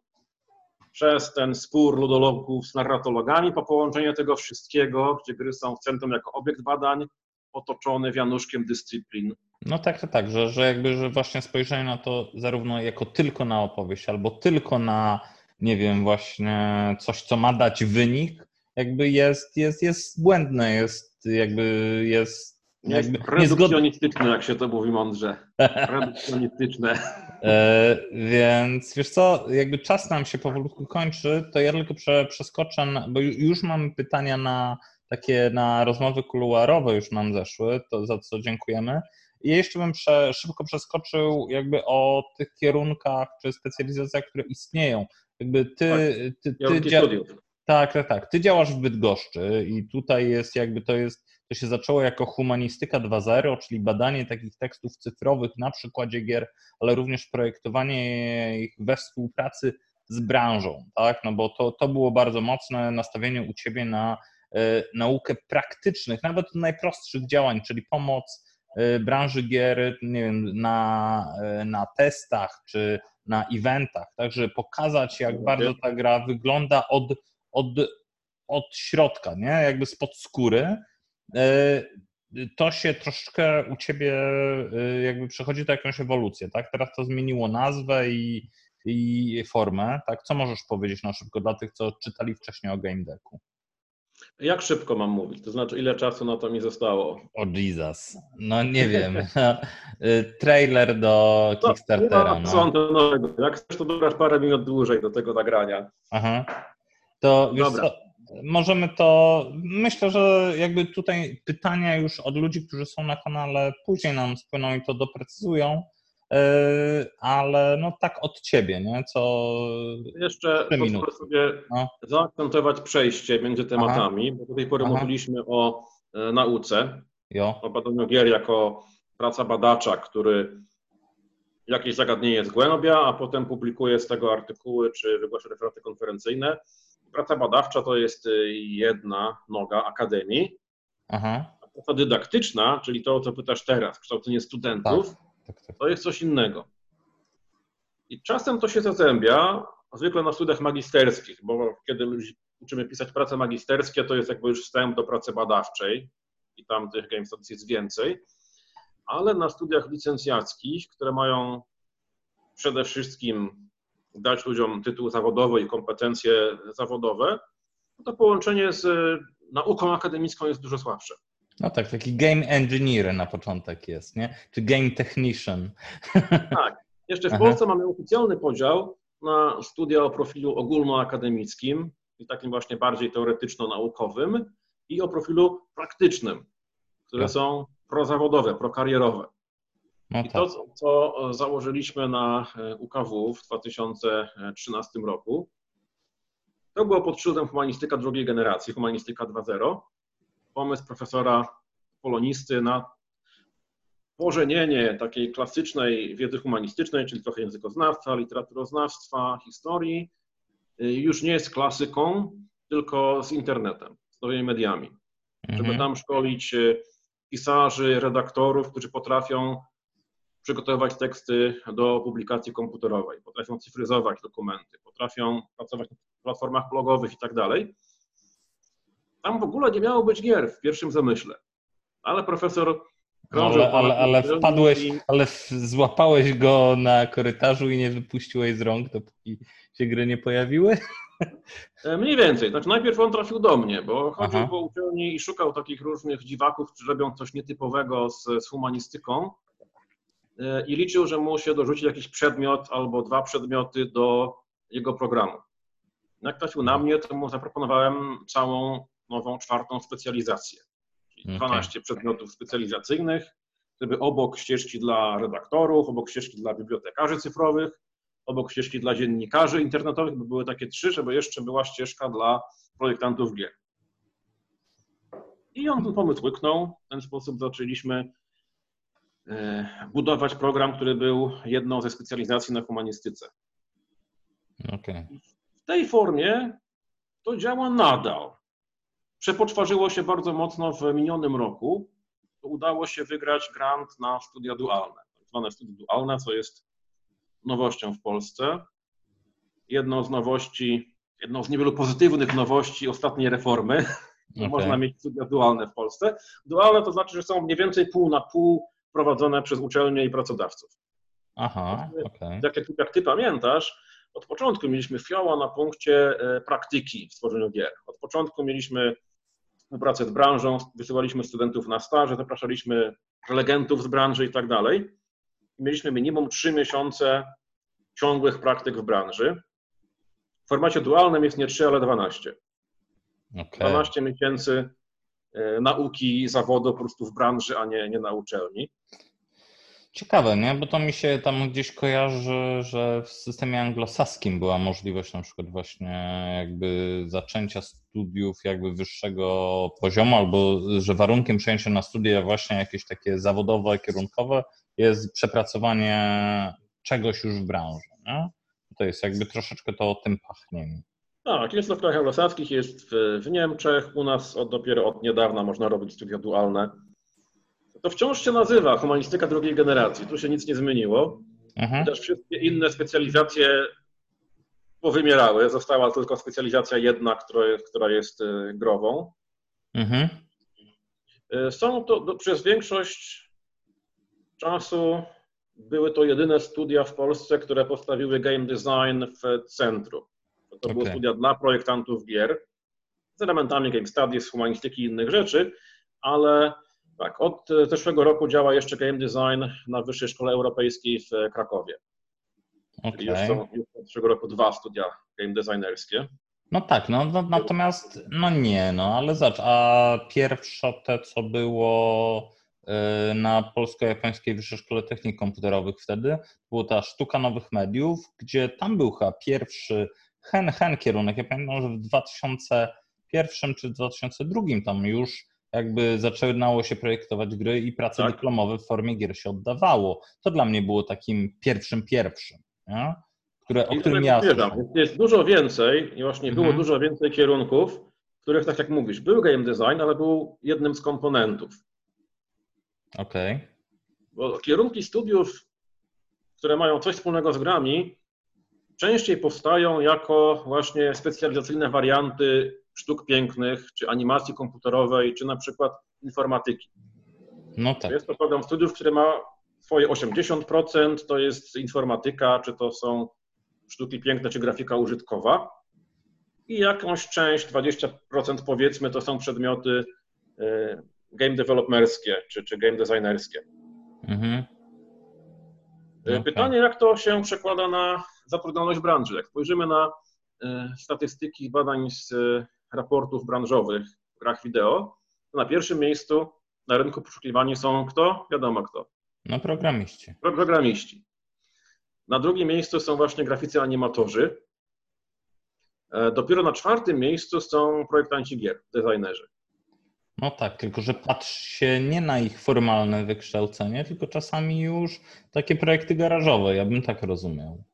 przez ten spór ludologów z narratologami, po połączenie tego wszystkiego, gdzie gry są w centrum jako obiekt badań, otoczony wianuszkiem dyscyplin. No tak, tak, tak, że, że jakby że właśnie spojrzenie na to zarówno jako tylko na opowieść, albo tylko na, nie wiem, właśnie coś, co ma dać wynik, jakby jest, jest, jest błędne, jest jakby jest jakby redukcjonistyczne, jak się to mówi mądrze. Redukcjonistyczne. E, więc wiesz co, jakby czas nam się powolutku kończy, to ja tylko prze, przeskoczę, bo już mamy pytania na takie na rozmowy kuluarowe już nam zeszły, to za co dziękujemy. I jeszcze bym prze, szybko przeskoczył jakby o tych kierunkach czy specjalizacjach, które istnieją. Jakby ty, tak, ty, ty, ty tak, tak, tak. Ty działasz w Bydgoszczy i tutaj jest jakby to jest, to się zaczęło jako humanistyka 2.0, czyli badanie takich tekstów cyfrowych na przykładzie gier, ale również projektowanie ich we współpracy z branżą, tak? No bo to, to było bardzo mocne nastawienie u ciebie na E, naukę praktycznych, nawet najprostszych działań, czyli pomoc e, branży gier nie wiem, na, e, na testach czy na eventach, także pokazać, jak bardzo ta gra wygląda od, od, od środka, nie? jakby spod skóry. To się troszeczkę u ciebie jakby przechodzi to jakąś ewolucję, tak? Teraz to zmieniło nazwę i, i formę, tak? Co możesz powiedzieć na szybko dla tych, co czytali wcześniej o Game Decku? Jak szybko mam mówić? To znaczy, ile czasu na to mi zostało? O Jesus. No nie wiem. Trailer do no, Kickstartera. No, no. Jak chcesz, to dobrasz parę minut dłużej do tego nagrania. Aha. To Dobra. Co, możemy to. Myślę, że jakby tutaj pytania już od ludzi, którzy są na kanale, później nam spłyną i to doprecyzują. Yy, ale no tak od ciebie, nie? Co. Jeszcze pozwolę sobie no. zaakcentować przejście między tematami, Aha. bo do tej pory Aha. mówiliśmy o e, nauce, jo. o badaniu gier jako praca badacza, który jakieś zagadnienie zgłębia, a potem publikuje z tego artykuły czy wygłasza referaty konferencyjne. Praca badawcza to jest e, jedna noga akademii. Aha. A praca dydaktyczna, czyli to, o co pytasz teraz, kształcenie studentów, tak tak, tak. To jest coś innego. I czasem to się zazębia, zwykle na studiach magisterskich, bo kiedy uczymy pisać prace magisterskie, to jest jakby już wstęp do pracy badawczej i tam tych game studies jest więcej, ale na studiach licencjackich, które mają przede wszystkim dać ludziom tytuł zawodowy i kompetencje zawodowe, to połączenie z nauką akademicką jest dużo słabsze. No tak, taki game engineer na początek jest, nie? Czy game technician. Tak. Jeszcze w Aha. Polsce mamy oficjalny podział na studia o profilu ogólnoakademickim i takim właśnie bardziej teoretyczno-naukowym i o profilu praktycznym, które tak. są prozawodowe, prokarierowe. No I to, tak. co założyliśmy na e, UKW w 2013 roku, to było pod szyldem humanistyka drugiej generacji, humanistyka 2.0. Pomysł profesora polonisty na pożenienie takiej klasycznej wiedzy humanistycznej, czyli trochę językoznawstwa, literaturoznawstwa, historii, y, już nie jest klasyką, tylko z internetem, z nowymi mediami. Mhm. Żeby tam szkolić y, pisarzy, redaktorów, którzy potrafią przygotowywać teksty do publikacji komputerowej, potrafią cyfryzować dokumenty, potrafią pracować na platformach blogowych i tak dalej. Tam w ogóle nie miało być gier w pierwszym zamyśle, ale profesor krążył... Ale, ale, ale wpadłeś, i... ale złapałeś go na korytarzu i nie wypuściłeś z rąk, dopóki się gry nie pojawiły? E, mniej więcej. Znaczy najpierw on trafił do mnie, bo chodził Aha. po uczelni i szukał takich różnych dziwaków, którzy robią coś nietypowego z, z humanistyką i liczył, że mu się dorzuci jakiś przedmiot albo dwa przedmioty do jego programu. Jak trafił na mnie, to mu zaproponowałem całą nową, czwartą specjalizację. Czyli 12 okay. przedmiotów specjalizacyjnych, żeby obok ścieżki dla redaktorów, obok ścieżki dla bibliotekarzy cyfrowych, obok ścieżki dla dziennikarzy internetowych, by były takie trzy, żeby jeszcze była ścieżka dla projektantów gier. I on ten pomysł łyknął. W ten sposób zaczęliśmy e, budować program, który był jedną ze specjalizacji na humanistyce. Okay. W tej formie to działa nadal. Przepoczwarzyło się bardzo mocno w minionym roku. Udało się wygrać grant na studia dualne, tak zwane studia dualne, co jest nowością w Polsce. Jedną z nowości, jedną z niewielu pozytywnych nowości ostatniej reformy. Okay. Można mieć studia dualne w Polsce. Dualne to znaczy, że są mniej więcej pół na pół prowadzone przez uczelnie i pracodawców. Aha, okay. jak, jak ty pamiętasz, od początku mieliśmy fioła na punkcie e, praktyki w tworzeniu gier. Od początku mieliśmy współpracę z branżą, wysyłaliśmy studentów na staże, zapraszaliśmy prelegentów z branży i tak dalej. Mieliśmy minimum 3 miesiące ciągłych praktyk w branży. W formacie dualnym jest nie 3, ale 12. Okay. 12 miesięcy nauki zawodu po prostu w branży, a nie, nie na uczelni. Ciekawe, nie? Bo to mi się tam gdzieś kojarzy, że w systemie anglosaskim była możliwość na przykład właśnie jakby zaczęcia studiów jakby wyższego poziomu, albo że warunkiem przejścia na studia właśnie jakieś takie zawodowe, kierunkowe jest przepracowanie czegoś już w branży, nie? To jest jakby troszeczkę to o tym pachnie. Tak, jest to w krajach anglosaskich, jest w, w Niemczech, u nas od, dopiero od niedawna można robić studia dualne to wciąż się nazywa humanistyka drugiej generacji. Tu się nic nie zmieniło. Mhm. Też wszystkie inne specjalizacje powymierały. Została tylko specjalizacja jedna, która jest, która jest y, grową. Mhm. Y, są to, do, przez większość czasu były to jedyne studia w Polsce, które postawiły game design w centrum. To okay. były studia dla projektantów gier z elementami game studies, humanistyki i innych rzeczy, ale tak, od e, zeszłego roku działa jeszcze game design na Wyższej Szkole Europejskiej w Krakowie. Okay. Czyli już są już od zeszłego roku dwa studia game designerskie. No tak, no, no natomiast no nie, no ale zacz, a pierwsze te, co było e, na Polsko-Japońskiej Wyższej Szkole Technik Komputerowych wtedy, była ta sztuka nowych mediów, gdzie tam był chyba pierwszy hen-hen kierunek. Ja pamiętam, że w 2001 czy 2002 tam już jakby zaczynało się projektować gry i prace tak. dyplomowe w formie gier się oddawało. To dla mnie było takim pierwszym pierwszym, nie? Które, o którym ja Jest dużo więcej i właśnie było mhm. dużo więcej kierunków, w których, tak jak mówisz, był game design, ale był jednym z komponentów. Okej. Okay. Bo kierunki studiów, które mają coś wspólnego z grami, częściej powstają jako właśnie specjalizacyjne warianty sztuk pięknych, czy animacji komputerowej, czy na przykład informatyki. No tak. Jest to program studiów, który ma swoje 80%, to jest informatyka, czy to są sztuki piękne, czy grafika użytkowa. I jakąś część, 20% powiedzmy, to są przedmioty e, game developerskie, czy, czy game designerskie. Mhm. Okay. Pytanie, jak to się przekłada na zatrudnialność branży? Jak spojrzymy na e, statystyki badań z e, raportów branżowych w grach wideo, to na pierwszym miejscu na rynku poszukiwani są kto? Wiadomo kto. No programiści. Pro, programiści. Na drugim miejscu są właśnie graficy animatorzy. E, dopiero na czwartym miejscu są projektanci gier, designerzy. No tak, tylko że patrz się nie na ich formalne wykształcenie, tylko czasami już takie projekty garażowe, ja bym tak rozumiał.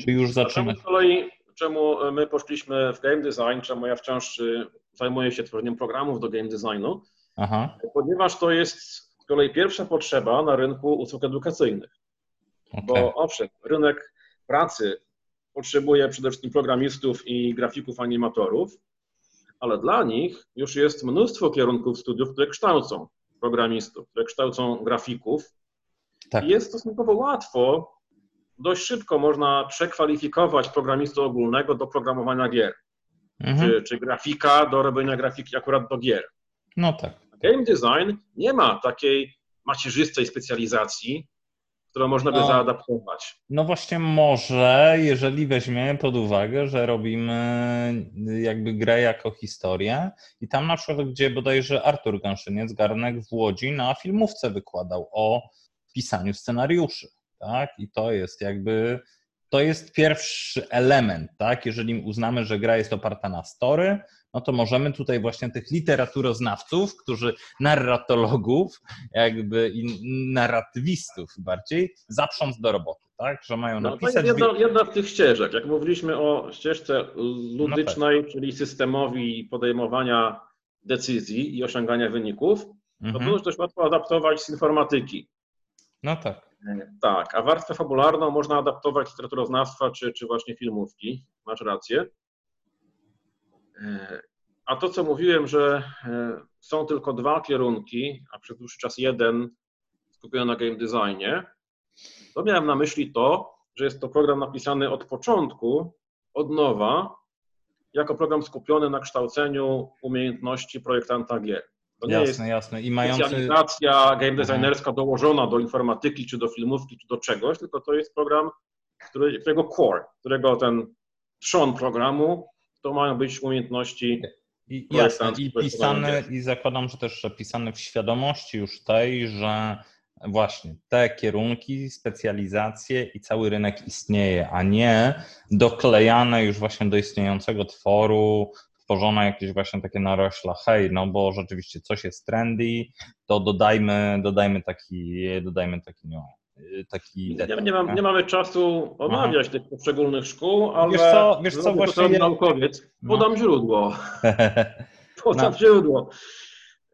Czy już zaczynać? Z kolei, czemu my poszliśmy w game design, czemu ja wciąż y, zajmuję się tworzeniem programów do game designu, Aha. ponieważ to jest z kolei pierwsza potrzeba na rynku usług edukacyjnych. Okay. Bo owszem, rynek pracy potrzebuje przede wszystkim programistów i grafików, animatorów, ale dla nich już jest mnóstwo kierunków studiów, które kształcą programistów, które kształcą grafików. Tak. I jest stosunkowo łatwo, dość szybko można przekwalifikować programistę ogólnego do programowania gier, mhm. czy, czy grafika do robienia grafiki akurat do gier. No tak. Game design nie ma takiej macierzystej specjalizacji, którą można by no, zaadaptować. No właśnie może, jeżeli weźmiemy pod uwagę, że robimy jakby grę jako historię i tam na przykład, gdzie bodajże Artur Ganszyniec, Garnek w Łodzi na filmówce wykładał o pisaniu scenariuszy, tak? I to jest jakby, to jest pierwszy element, tak? Jeżeli uznamy, że gra jest oparta na story, no to możemy tutaj właśnie tych literaturoznawców, którzy narratologów, jakby i narratywistów bardziej, zaprząc do roboty, tak? Że mają no, napisać... To jest jedna, jedna z tych ścieżek. Jak mówiliśmy o ścieżce ludycznej, no tak. czyli systemowi podejmowania decyzji i osiągania wyników, mhm. to to już dość łatwo adaptować z informatyki. No tak. Tak, a warstwę fabularną można adaptować literaturoznawstwa czy, czy właśnie filmówki. Masz rację. E, a to, co mówiłem, że e, są tylko dwa kierunki, a przez dłuższy czas jeden skupiony na game designie, to miałem na myśli to, że jest to program napisany od początku, od nowa, jako program skupiony na kształceniu umiejętności projektanta gier. To jasne, jest jasne. I mający... specjalizacja game mhm. designerska dołożona do informatyki, czy do filmówki, czy do czegoś, tylko to jest program, który, którego core, którego ten trzon programu to mają być umiejętności. I, jasne, i pisane, i zakładam, że też pisane w świadomości już tej, że właśnie te kierunki, specjalizacje i cały rynek istnieje, a nie doklejane już właśnie do istniejącego tworu, tworzone jakieś właśnie takie narośla, hej, no bo rzeczywiście coś jest trendy, to dodajmy, dodajmy taki, dodajmy taki niuans. Taki nie, nie, mam, nie, mamy czasu omawiać tych poszczególnych szkół, ale wiesz co, wiesz co właśnie... naukowiec. No. Podam no. źródło. Podam no. źródło.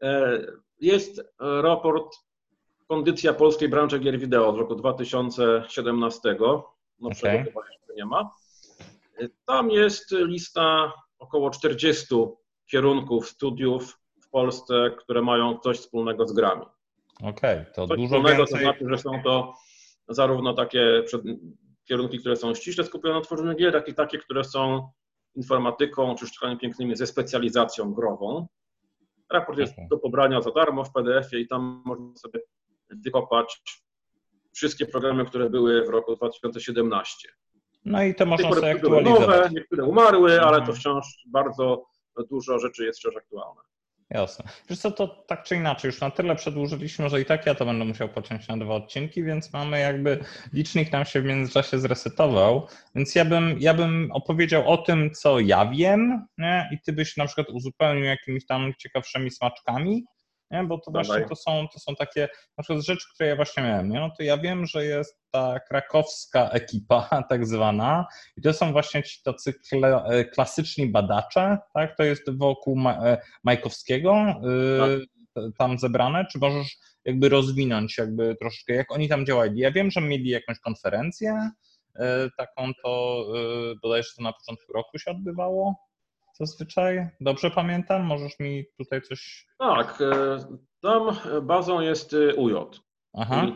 E, jest raport Kondycja polskiej branży gier wideo z roku 2017. No okay. chyba jeszcze nie ma. E, tam jest lista około 40 kierunków studiów w Polsce, które mają coś wspólnego z grami. Okej, okay, to Coś dużo więcej... To znaczy, że są to zarówno takie kierunki, które są ściśle skupione na tworzeniu gier, jak i takie, które są informatyką czy sztukami pięknymi ze specjalizacją grową. Raport jest okay. do pobrania za darmo w PDF-ie i tam można sobie wykopać wszystkie programy, które były w roku 2017. No i to można sobie aktualizować. Nowe, niektóre umarły, ale to mhm. wciąż bardzo dużo rzeczy jest wciąż aktualne. Jasne. Wiesz co, to tak czy inaczej, już na tyle przedłużyliśmy, że i tak ja to będę musiał pociąć na dwa odcinki, więc mamy jakby, licznik nam się w międzyczasie zresetował, więc ja bym, ja bym opowiedział o tym, co ja wiem nie? i ty byś na przykład uzupełnił jakimiś tam ciekawszymi smaczkami, nie? bo to właśnie to są, to są takie na przykład rzeczy, które ja właśnie miałem. Nie? No to ja wiem, że jest ta krakowska ekipa tak zwana i to są właśnie ci tacy e, klasyczni badacze, tak? To jest wokół e, Majkowskiego y, tak. tam zebrane, czy możesz jakby rozwinąć jakby troszeczkę, jak oni tam działali? Ja wiem, że mieli jakąś konferencję, taką, to bodajże to na początku roku się odbywało zazwyczaj. Dobrze pamiętam? Możesz mi tutaj coś... Tak, tam bazą jest UJ. Aha.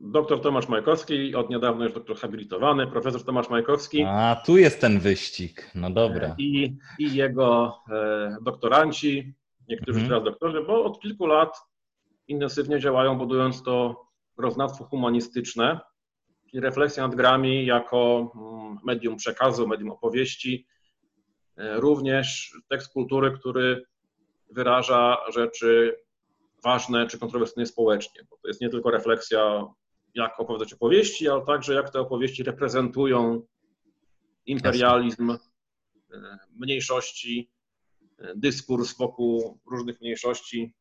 Doktor Tomasz Majkowski, od niedawna już doktor habilitowany, profesor Tomasz Majkowski. A, tu jest ten wyścig, no dobra. I, i jego e, doktoranci, niektórzy mhm. teraz doktorzy, bo od kilku lat intensywnie działają, budując to roznawstwo humanistyczne, czyli refleksja nad grami jako mm, medium przekazu, medium opowieści, e, również tekst kultury, który wyraża rzeczy ważne czy kontrowersyjne społecznie, bo to jest nie tylko refleksja, jak opowiadać opowieści, ale także jak te opowieści reprezentują imperializm e, mniejszości, e, dyskurs wokół różnych mniejszości.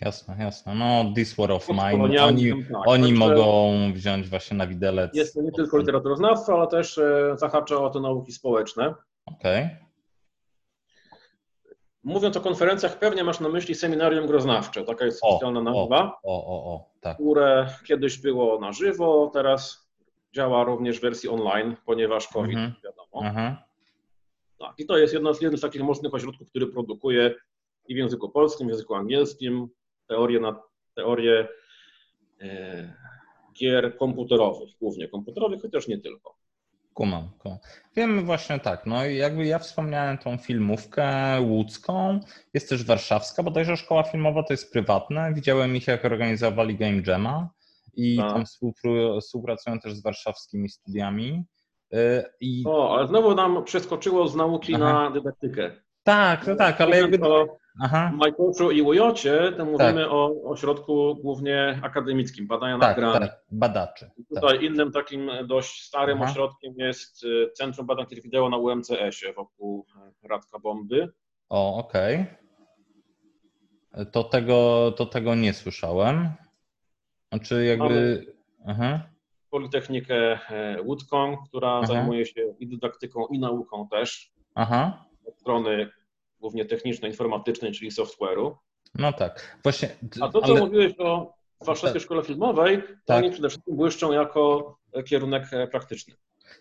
Jasne, jasne. No, This War of Mine, oni, tak, oni mogą wziąć właśnie na widelec. Jest to nie tylko literaturoznawstwo, ale też e, zahacza o te nauki społeczne. Okej. Okay. Mówiąc o konferencjach, pewnie masz na myśli seminarium groznawcze, taka jest specjalna nazwa, o, o, o, tak. które kiedyś było na żywo, teraz działa również w wersji online, ponieważ COVID, mhm. wiadomo. Mhm. Tak, i to jest jedno z, jeden z takich mocnych ośrodków, który produkuje i w języku polskim, i w języku angielskim teorie, na, teorie e, gier komputerowych, głównie komputerowych, chociaż nie tylko. Kumam, kumam. Wiemy właśnie tak, no jakby ja wspomniałem tą filmówkę łódzką, jest też warszawska, bodajże szkoła filmowa to jest prywatna, widziałem ich jak organizowali Game Jama i A. tam współpracują też z warszawskimi studiami. Y, I... O, ale znowu nam przeskoczyło z nauki Aha. na dydaktykę. Tak, no tak, ale jakby... Aha. Majkoszu i Ujocie, to mówimy tak. o ośrodku głównie akademickim, badania tak, nad grami. Tak, badaczy. Tutaj tak. innym takim dość starym Aha. ośrodkiem jest y, Centrum Badań Wideo na UMCS-ie wokół Radka Bomby. O, okej. Okay. To tego, to tego nie słyszałem. Znaczy jakby... Aha. Politechnikę e, Łódzką, która Aha. zajmuje się i dydaktyką, i nauką też. Aha. Od strony głównie techniczno-informatycznej, czyli software'u. No tak. Właśnie, A to, co ale... mówiłeś o Warszawskiej tak. Szkole Filmowej, to tak. oni przede wszystkim błyszczą jako kierunek e, praktyczny.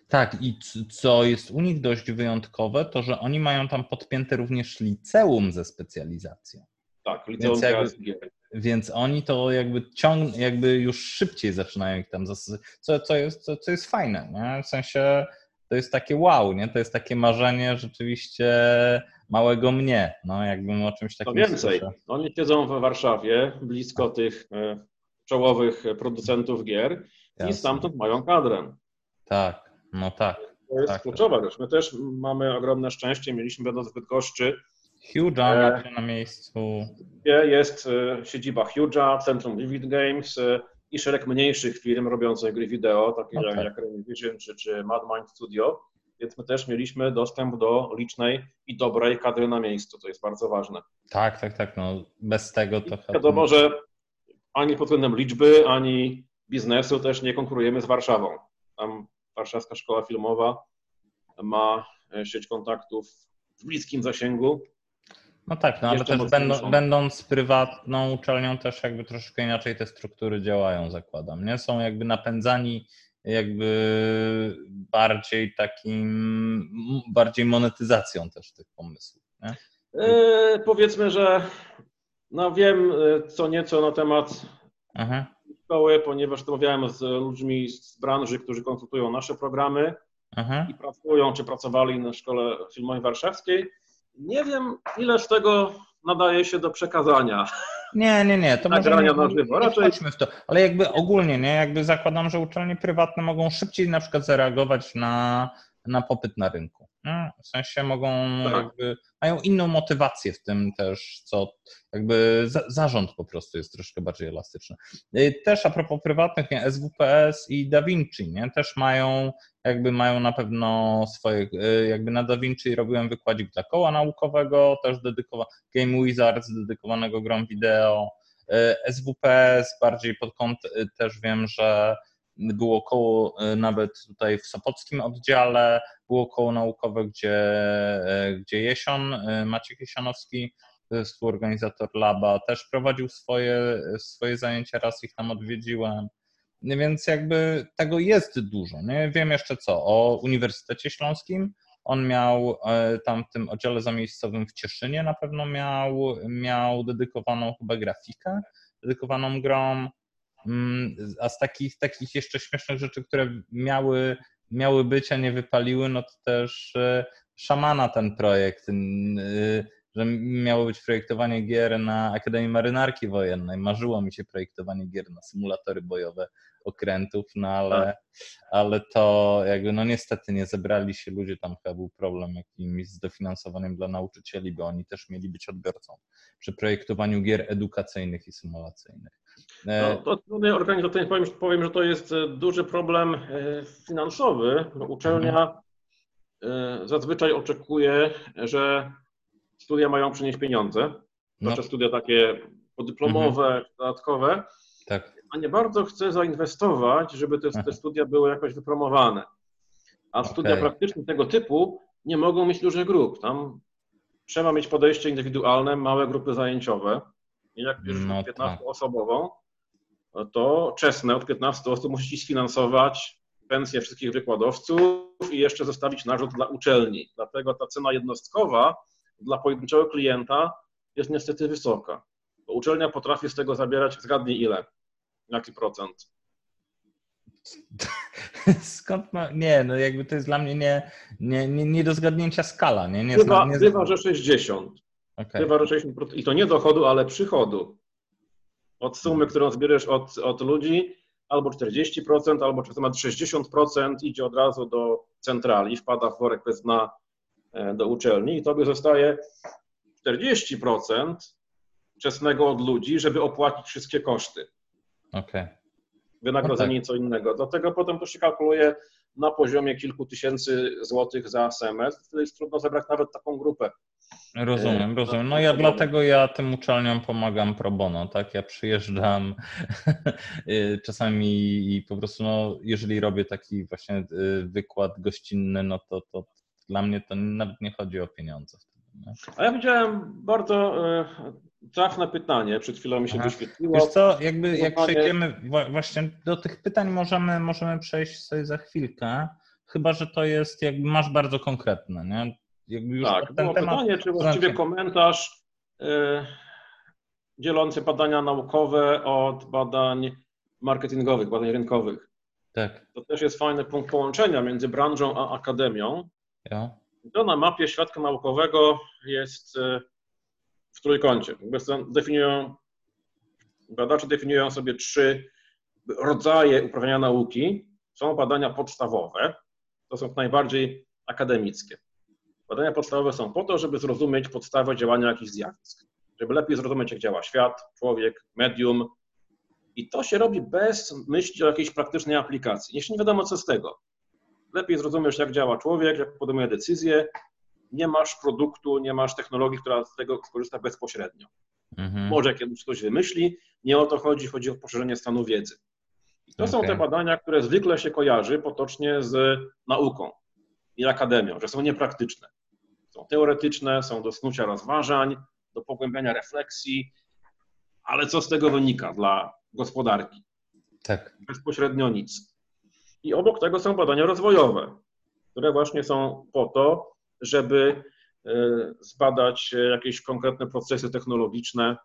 Tak, i co jest u nich dość wyjątkowe, to że oni mają tam podpięte również liceum ze specjalizacją. Tak, liceum więc, jakby, więc oni to jakby ciągną, jakby już szybciej zaczynają ich tam, co, co, jest, co, co jest fajne, nie? w sensie to jest takie wow, nie? To jest takie marzenie rzeczywiście małego mnie, no jakbym o czymś takim No więcej, słyszę. oni siedzą w Warszawie, blisko tych e, czołowych producentów gier Jasne. i stamtąd mają kadrę. Tak, no tak. To jest tak, kluczowa rzecz. My też mamy ogromne szczęście, mieliśmy będąc w Bydgoszczy. Huge'a e, na miejscu. Jest e, siedziba Huge'a, Centrum Vivid Games, i szereg mniejszych firm robiących gry wideo, takich okay. jak, jak Vision czy, czy MadMind Studio, więc my też mieliśmy dostęp do licznej i dobrej kadry na miejscu, to jest bardzo ważne. Tak, tak, tak, no bez tego to... I wiadomo, że ani pod względem liczby, ani biznesu też nie konkurujemy z Warszawą. Tam Warszawska Szkoła Filmowa ma sieć kontaktów w bliskim zasięgu, no tak, no ale też będą, będąc prywatną uczelnią też jakby troszeczkę inaczej te struktury działają, zakładam, nie? Są jakby napędzani jakby bardziej takim, bardziej monetyzacją też tych pomysłów, nie? E, powiedzmy, że no wiem e, co nieco na temat Aha. szkoły, ponieważ rozmawiałem z ludźmi z branży, którzy konsultują nasze programy Aha. i pracują, czy pracowali na Szkole Filmowej Warszawskiej nie wiem, ile z tego nadaje się do przekazania. Nie, nie, nie. To Nagrania może na żywo. Raczej... w to. Ale jakby ogólnie, nie? Jakby zakładam, że uczelnie prywatne mogą szybciej na przykład zareagować na, na popyt na rynku. W sensie mogą tak. jakby, mają inną motywację w tym też, co jakby za, zarząd po prostu jest troszkę bardziej elastyczny. Też a propos prywatnych, nie? SWPS i DaVinci, nie? Też mają jakby mają na pewno swoje, e, jakby na DaVinci robiłem wykładzik dla koła naukowego, też dedykowany, Game Wizards dedykowanego grom wideo, SWPS bardziej pod kątem, też wiem, że było koło nawet tutaj w Sopockim oddziale, było koło naukowe, gdzie, e, gdzie Jesion, Maciek Jesionowski, współorganizator Laba, też prowadził swoje, swoje zajęcia, raz ich tam odwiedziłem. więc jakby tego jest dużo. Nie wiem jeszcze co, o Uniwersytecie Śląskim, on miał e, tam w tym oddziale zamiejscowym w Cieszynie na pewno miał, miał dedykowaną chyba grafikę, dedykowaną grom, a z takich, takich jeszcze śmiesznych rzeczy, które miały, miały być, a nie wypaliły, no to też e, szamana ten projekt, że miało być projektowanie gier na Akademii Marynarki Wojennej. Marzyło mi się projektowanie gier na symulatory bojowe okrętów, no ale, tak. ale to jakby no niestety nie zebrali się ludzie, tam chyba był problem jakimś z dofinansowaniem dla nauczycieli, bo oni też mieli być odbiorcą przy projektowaniu gier edukacyjnych i symulacyjnych. E, no, to organizacyjnie powiem, powiem, że to jest e, duży problem e, finansowy. Uczelnia mhm. zazwyczaj oczekuje, że studia mają przynieść pieniądze, zwłaszcza no. studia takie podyplomowe, mhm. dodatkowe, tak. a nie bardzo chce zainwestować, żeby te, te studia były jakoś wypromowane. A okay. studia praktyczne tego typu nie mogą mieć dużych grup. Tam trzeba mieć podejście indywidualne, małe grupy zajęciowe. Jak już no 15-osobową, tak. to czesne od 15 osób musi sfinansować pensje wszystkich wykładowców i jeszcze zostawić narzut dla uczelni. Dlatego ta cena jednostkowa dla pojedynczego klienta jest niestety wysoka. Bo uczelnia potrafi z tego zabierać, zgadnij ile, jaki procent. Skąd ma... Nie, no jakby to jest dla mnie nie, nie, nie, nie do zgadnięcia skala. Nie, nie, bywa, nie... bywa, że 60. Okay. Że 60%. I to nie dochodu, ale przychodu. Od sumy, którą zbierzesz od, od ludzi, albo 40%, albo czasem 60% idzie od razu do centrali, wpada w worek bez dna E, do uczelni i tobie zostaje 40% czesnego od ludzi, żeby opłacić wszystkie koszty. Okay. Wynagrodzenie okay. co innego. Dlatego potem to się kalkuluje na poziomie kilku tysięcy złotych za semestr. Wtedy jest trudno zebrać nawet taką grupę. Rozumiem, e, rozumiem. No ja dlatego ja tym uczelniom pomagam pro bono, tak? Ja przyjeżdżam y, czasami i po prostu, no, jeżeli robię taki właśnie y, wykład gościnny, no to, to dla mnie to nawet nie chodzi o pieniądze. A ja widziałem bardzo e, trafne pytanie, przed chwilą mi się Aha. wyświetliło. Wiesz co, jakby jak przejdziemy właśnie do tych pytań możemy, możemy przejść sobie za chwilkę, chyba, że to jest jakby masz bardzo konkretne, nie? Jakby już tak, ten było temat... pytanie, czy właściwie komentarz y, dzielący badania naukowe od badań marketingowych, badań rynkowych. Tak. To też jest fajny punkt połączenia między branżą a akademią. Ja. To na mapie świadka naukowego jest e, w trójkącie. Definiują, badacze definiują sobie trzy rodzaje uprawiania nauki. Są badania podstawowe, to są najbardziej akademickie. Badania podstawowe są po to, żeby zrozumieć podstawę działania jakichś zjawisk, żeby lepiej zrozumieć, jak działa świat, człowiek, medium. I to się robi bez myśli o jakiejś praktycznej aplikacji. Jeśli nie wiadomo, co z tego lepiej zrozumiesz, jak działa człowiek, jak podejmuje decyzje, nie masz produktu, nie masz technologii, która z tego skorzysta bezpośrednio. Mhm. Może kiedyś ktoś wymyśli, nie o to chodzi, chodzi o poszerzenie stanu wiedzy. I to okay. są te badania, które zwykle się kojarzy potocznie z nauką i akademią, że są niepraktyczne. Są teoretyczne, są do snucia rozważań, do pogłębiania refleksji, ale co z tego wynika dla gospodarki? Tak. Bezpośrednio nic. I obok tego są badania rozwojowe, które właśnie są po to, żeby e, zbadać jakieś konkretne procesy technologiczne,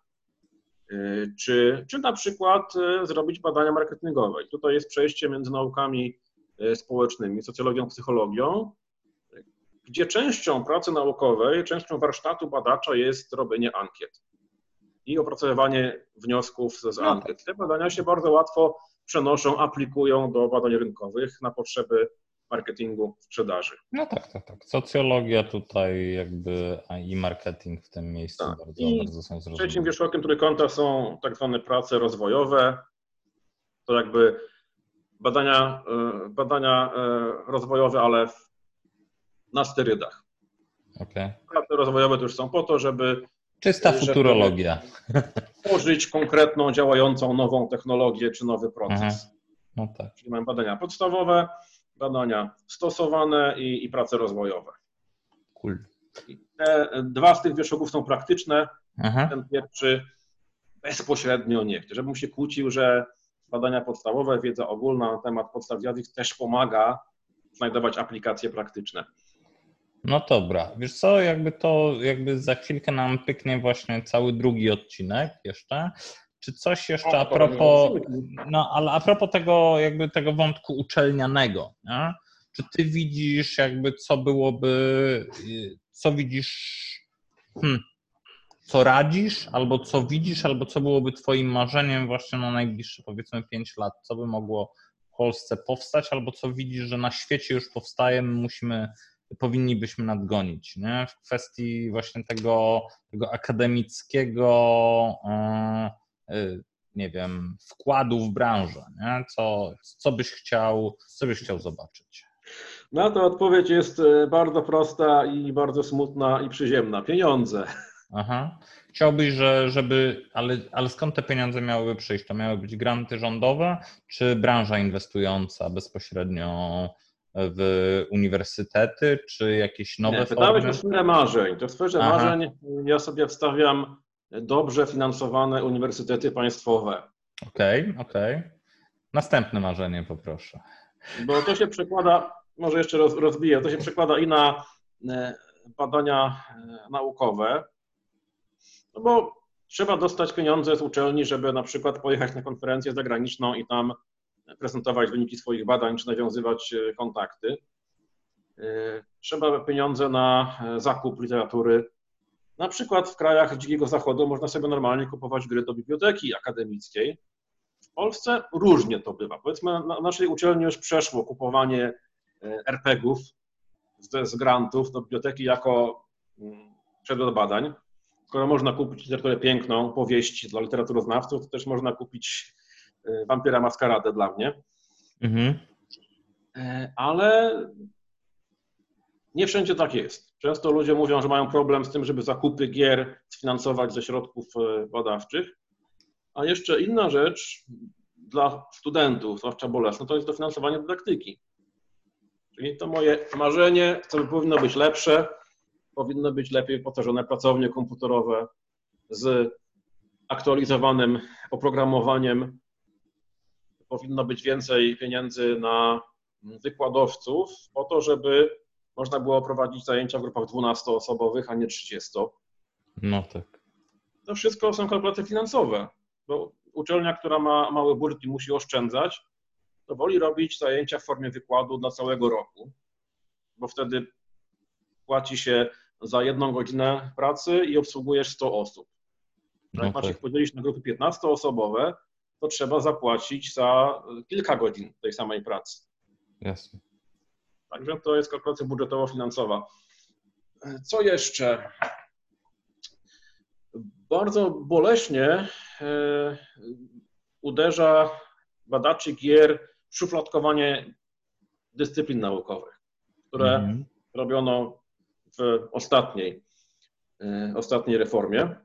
e, czy, czy na przykład e, zrobić badania marketingowe. I tutaj jest przejście między naukami społecznymi, socjologią, psychologią, gdzie częścią pracy naukowej, częścią warsztatu badacza jest robienie ankiet i opracowywanie wniosków z no tak. ankiet. Te badania się bardzo łatwo przenoszą, aplikują do badań rynkowych na potrzeby marketingu, sprzedaży. No tak, tak, tak. Socjologia tutaj jakby i marketing w tym miejscu tak. bardzo, I bardzo są zrozumiałe. Trzecim wierzchołkiem trójkąta są tak zwane prace rozwojowe. To jakby badania, e, badania e, rozwojowe, ale na sterydach. Okay. Prace rozwojowe to już są po to, żeby Czysta futurologia. Tworzyć konkretną, działającą nową technologię czy nowy proces. Aha. No tak. Czyli mamy badania podstawowe, badania stosowane i, i prace rozwojowe. Cool. Te dwa z tych wierzchołków są praktyczne. Aha. Ten pierwszy bezpośrednio nie chce. Żebym się kłócił, że badania podstawowe, wiedza ogólna na temat podstaw zjawisk też pomaga znajdować aplikacje praktyczne. No dobra, wiesz co, jakby to, jakby za chwilkę nam pyknie właśnie cały drugi odcinek jeszcze. Czy coś jeszcze a propos, no ale a propos tego, jakby tego wątku uczelnianego, nie? czy ty widzisz jakby co byłoby, co widzisz, hmm, co radzisz, albo co widzisz, albo co byłoby twoim marzeniem właśnie na najbliższe powiedzmy 5 lat, co by mogło w Polsce powstać, albo co widzisz, że na świecie już powstaje, my musimy powinni byśmy nadgonić nie? w kwestii właśnie tego, tego akademickiego, yy, nie wiem, wkładu w branżę. Nie? Co, co, byś chciał, co byś chciał zobaczyć? Na to odpowiedź jest e, bardzo prosta i bardzo smutna i przyziemna. Pieniądze. Aha. Chciałbyś, że, żeby, ale, ale skąd te pieniądze miałyby przyjść? To miały być granty rządowe, czy branża inwestująca bezpośrednio w uniwersytety, czy jakieś nowe Nie, pytałeś o sferę marzeń. To w sferze Aha. marzeń ja sobie wstawiam dobrze finansowane uniwersytety państwowe. Okej, okay, okej. Okay. Następne marzenie poproszę. Bo to się przekłada, może jeszcze roz, rozbiję, to się przekłada i na e, badania e, naukowe, no bo trzeba dostać pieniądze z uczelni, żeby na przykład pojechać na konferencję zagraniczną i tam prezentować wyniki swoich badań czy nawiązywać e, kontakty. Trzeba pieniądze na zakup literatury. Na przykład w krajach Dzikiego Zachodu można sobie normalnie kupować gry do biblioteki akademickiej, w Polsce różnie to bywa. Powiedzmy, na naszej uczelni już przeszło kupowanie e, RPGów z, z grantów do biblioteki jako mm, przedmiot badań. Skoro można kupić literaturę piękną, powieści dla literaturoznawców, to też można kupić e, Wampira Maskaradę dla mnie. Mhm. E, ale nie wszędzie tak jest. Często ludzie mówią, że mają problem z tym, żeby zakupy gier sfinansować ze środków badawczych. A jeszcze inna rzecz dla studentów, zwłaszcza bolesna, to jest dofinansowanie dydaktyki. Czyli to moje marzenie, co powinno być lepsze, powinno być lepiej potarzone pracownie komputerowe z aktualizowanym oprogramowaniem. Powinno być więcej pieniędzy na wykładowców, po to, żeby można było prowadzić zajęcia w grupach 12-osobowych, a nie 30. No tak. To wszystko są kalkulacje finansowe bo uczelnia, która ma mały budżet i musi oszczędzać, to woli robić zajęcia w formie wykładu dla całego roku, bo wtedy płaci się za jedną godzinę pracy i obsługujesz 100 osób. No jak masz ich podzielić na grupy 15-osobowe, to trzeba zapłacić za kilka godzin tej samej pracy. Jasne. Także to jest kalkulacja budżetowo-finansowa. Co jeszcze? Bardzo boleśnie E, uderza badaczy gier szufladkowanie dyscyplin naukowych, które mm. robiono w ostatniej, e, ostatniej reformie.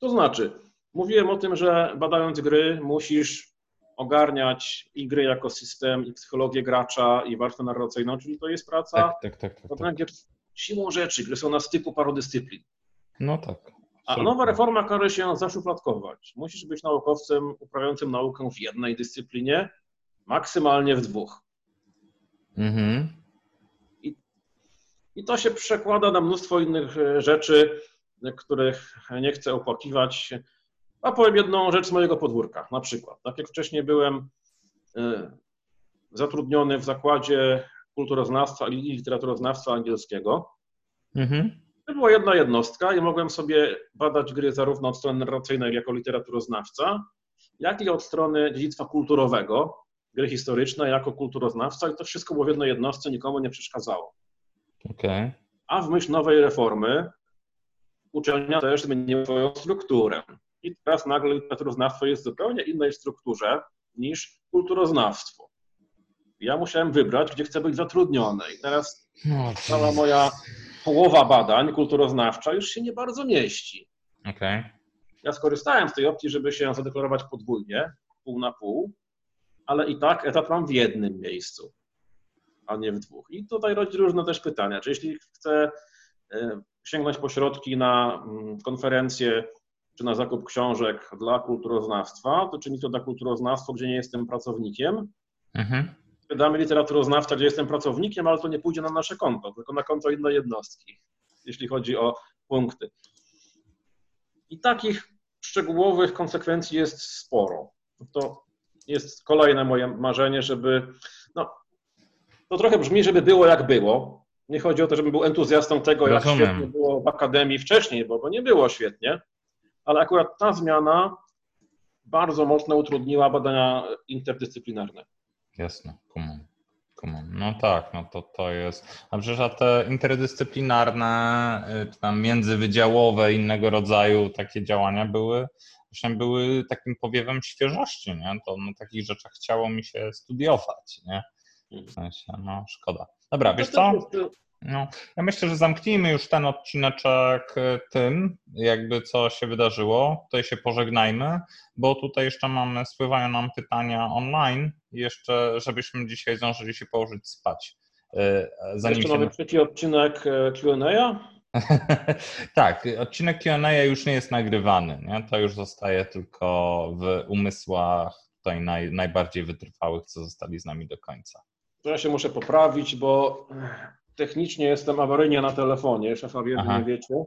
To znaczy, mówiłem o tym, że badając gry musisz ogarniać i gry jako system, i psychologię gracza, i warstwę narracyjną, czyli to jest praca tak, tak, tak, tak, tak. siłą rzeczy, gry są na styku paru dyscyplin. No tak. A nowa reforma każe się zaszufladkować. Musisz być naukowcem uprawiającym naukę w jednej dyscyplinie, maksymalnie w dwóch. Mhm. I, I to się przekłada na mnóstwo innych e, rzeczy, których nie chcę opłakiwać. A powiem jedną rzecz z mojego podwórka. Na przykład, tak jak wcześniej byłem e, zatrudniony w zakładzie kulturoznawstwa i literaturoznawstwa angielskiego, mhm. To była jedna jednostka i mogłem sobie badać gry zarówno od strony narracyjnej jako literaturoznawca, jak i od strony dziedzictwa kulturowego, gry historyczne jako kulturoznawca i to wszystko było w jednej jednostce, nikomu nie przeszkadzało. Okay. A w myśl nowej reformy uczelnia też zmieniła swoją strukturę. I teraz nagle literaturoznawstwo jest w zupełnie innej strukturze niż kulturoznawstwo. Ja musiałem wybrać, gdzie chcę być zatrudniony. I teraz no, cała moja połowa badań kulturoznawcza już się nie bardzo mieści. Okay. Ja skorzystałem z tej opcji, żeby się zadeklarować podwójnie, pół na pół, ale i tak etat mam w jednym miejscu, a nie w dwóch. I tutaj rodzi różne też pytania. Czy jeśli chcę e, sięgnąć po środki na mm, konferencję czy na zakup książek dla kulturoznawstwa, to czyni to dla kulturoznawstwa, gdzie nie jestem pracownikiem. Mhm. Wydamy literaturoznawca, gdzie jestem pracownikiem, ale to nie pójdzie na nasze konto, tylko na konto innej jednostki, jeśli chodzi o punkty. I takich szczegółowych konsekwencji jest sporo. To jest kolejne moje marzenie, żeby. No, to trochę brzmi, żeby było jak było. Nie chodzi o to, żebym był entuzjastą tego, jak Rozumiem. świetnie było w akademii wcześniej, bo, bo nie było świetnie, ale akurat ta zmiana bardzo mocno utrudniła badania interdyscyplinarne. Jasne, kumam. kumam. No tak, no to to jest. A przecież a te interdyscyplinarne, y, czy tam międzywydziałowe, innego rodzaju takie działania były, właśnie były takim powiewem świeżości, nie? To na takich rzeczach chciało mi się studiować, nie? W sensie, no szkoda. Dobra, wiesz co? No, ja myślę, że zamknijmy już ten odcineczek tym, jakby co się wydarzyło. Tutaj się pożegnajmy, bo tutaj jeszcze mamy, spływają nam pytania online, jeszcze, żebyśmy dzisiaj zdążyli się położyć spać. E, zanim jeszcze się... mamy trzeci odcinek e, Q&A? tak, odcinek Q&A już nie jest nagrywany, nie? to już zostaje tylko w umysłach tutaj naj, najbardziej wytrwałych, co zostali z nami do końca. To ja się muszę poprawić, bo technicznie jestem awaryjnie na telefonie, szefowie nie wiecie.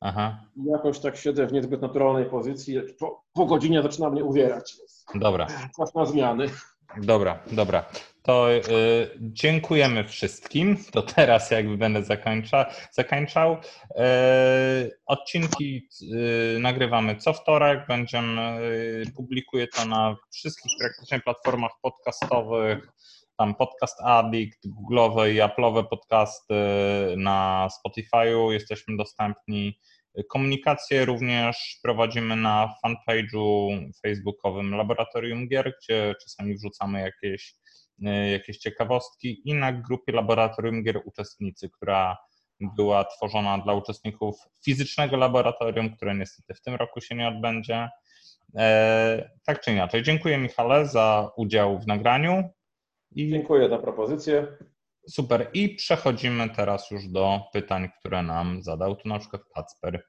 Aha. I jakoś tak siedzę w niezbyt naturalnej pozycji. Po, po godzinie zaczyna mnie uwierać. Dobra. Czas na zmiany. Dobra, dobra. To y, dziękujemy wszystkim. To teraz jakby będę zakończa, zakończał. Y, odcinki y, nagrywamy co wtorek. Będziemy, y, publikuję to na wszystkich praktycznie platformach podcastowych tam podcast Addict, Google'owe i Apple'owe podcasty na Spotify'u jesteśmy dostępni. Komunikację również prowadzimy na fanpage'u facebookowym Laboratorium Gier, gdzie czasami wrzucamy jakieś, jakieś ciekawostki i na grupie Laboratorium Gier Uczestnicy, która była tworzona dla uczestników fizycznego laboratorium, które niestety w tym roku się nie odbędzie. E, tak czy inaczej, dziękuję Michale za udział w nagraniu. I... Dziękuję za propozycję. Super. I przechodzimy teraz już do pytań, które nam zadał tu na przykład Kacper.